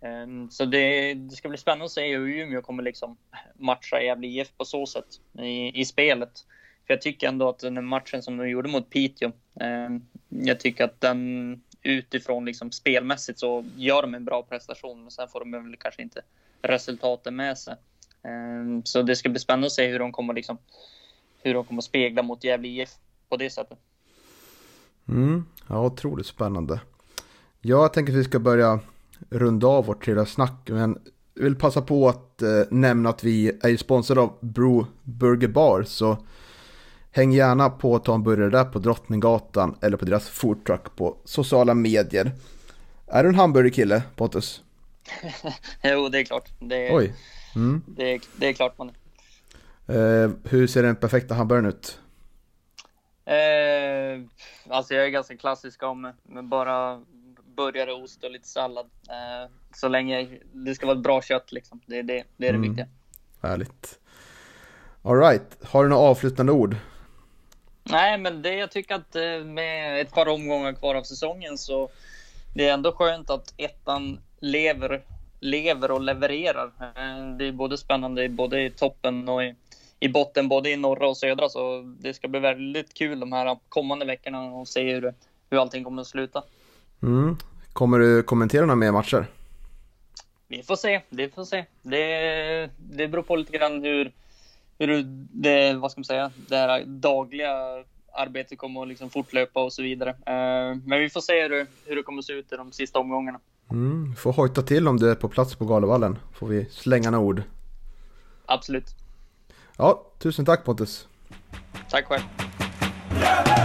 F: Ehm, så det, det, ska bli spännande att se hur Umeå kommer liksom matcha Gävle IF på så sätt i, i spelet. För jag tycker ändå att den matchen som de gjorde mot Piteå, ehm, jag tycker att den utifrån liksom spelmässigt så gör de en bra prestation, men sen får de väl kanske inte resultaten med sig. Eh, så det ska bli spännande att se hur de kommer liksom, hur de kommer spegla mot Gävle IF på det sättet.
B: Mm, ja, otroligt spännande. Jag tänker att vi ska börja runda av vårt trevliga snack, men jag vill passa på att eh, nämna att vi är sponsrade av Brew Burger Bar, så Häng gärna på och ta en burgare där på Drottninggatan eller på deras foodtruck på sociala medier. Är du en hamburgerkille, Pontus?
F: jo, det är klart. Det är,
B: Oj.
F: Mm. Det, är, det är klart man
B: är. Eh, hur ser den perfekta hamburgaren ut?
F: Eh, alltså jag är ganska klassisk med bara burgare, ost och lite sallad. Eh, så länge det ska vara ett bra kött liksom. Det är det, det, är det mm. viktiga.
B: Härligt. Alright, har du några avslutande ord?
F: Nej, men det jag tycker att eh, med ett par omgångar kvar av säsongen så det är ändå skönt att ettan lever, lever och levererar. Eh, det är både spännande både i toppen och i, i botten, både i norra och södra. Så det ska bli väldigt kul de här kommande veckorna och se hur, hur allting kommer att sluta.
B: Mm. Kommer du kommentera några mer matcher?
F: Vi får se, vi får se. Det, det beror på lite grann hur, hur det, vad ska man säga, det här dagliga arbetet kommer att liksom fortlöpa och så vidare. Eh, men vi får se hur, hur det kommer att se ut i de sista omgångarna.
B: Mm, får hojta till om du är på plats på Galevallen. Får vi slänga några ord.
F: Absolut.
B: Ja, tusen tack Pontus.
F: Tack själv.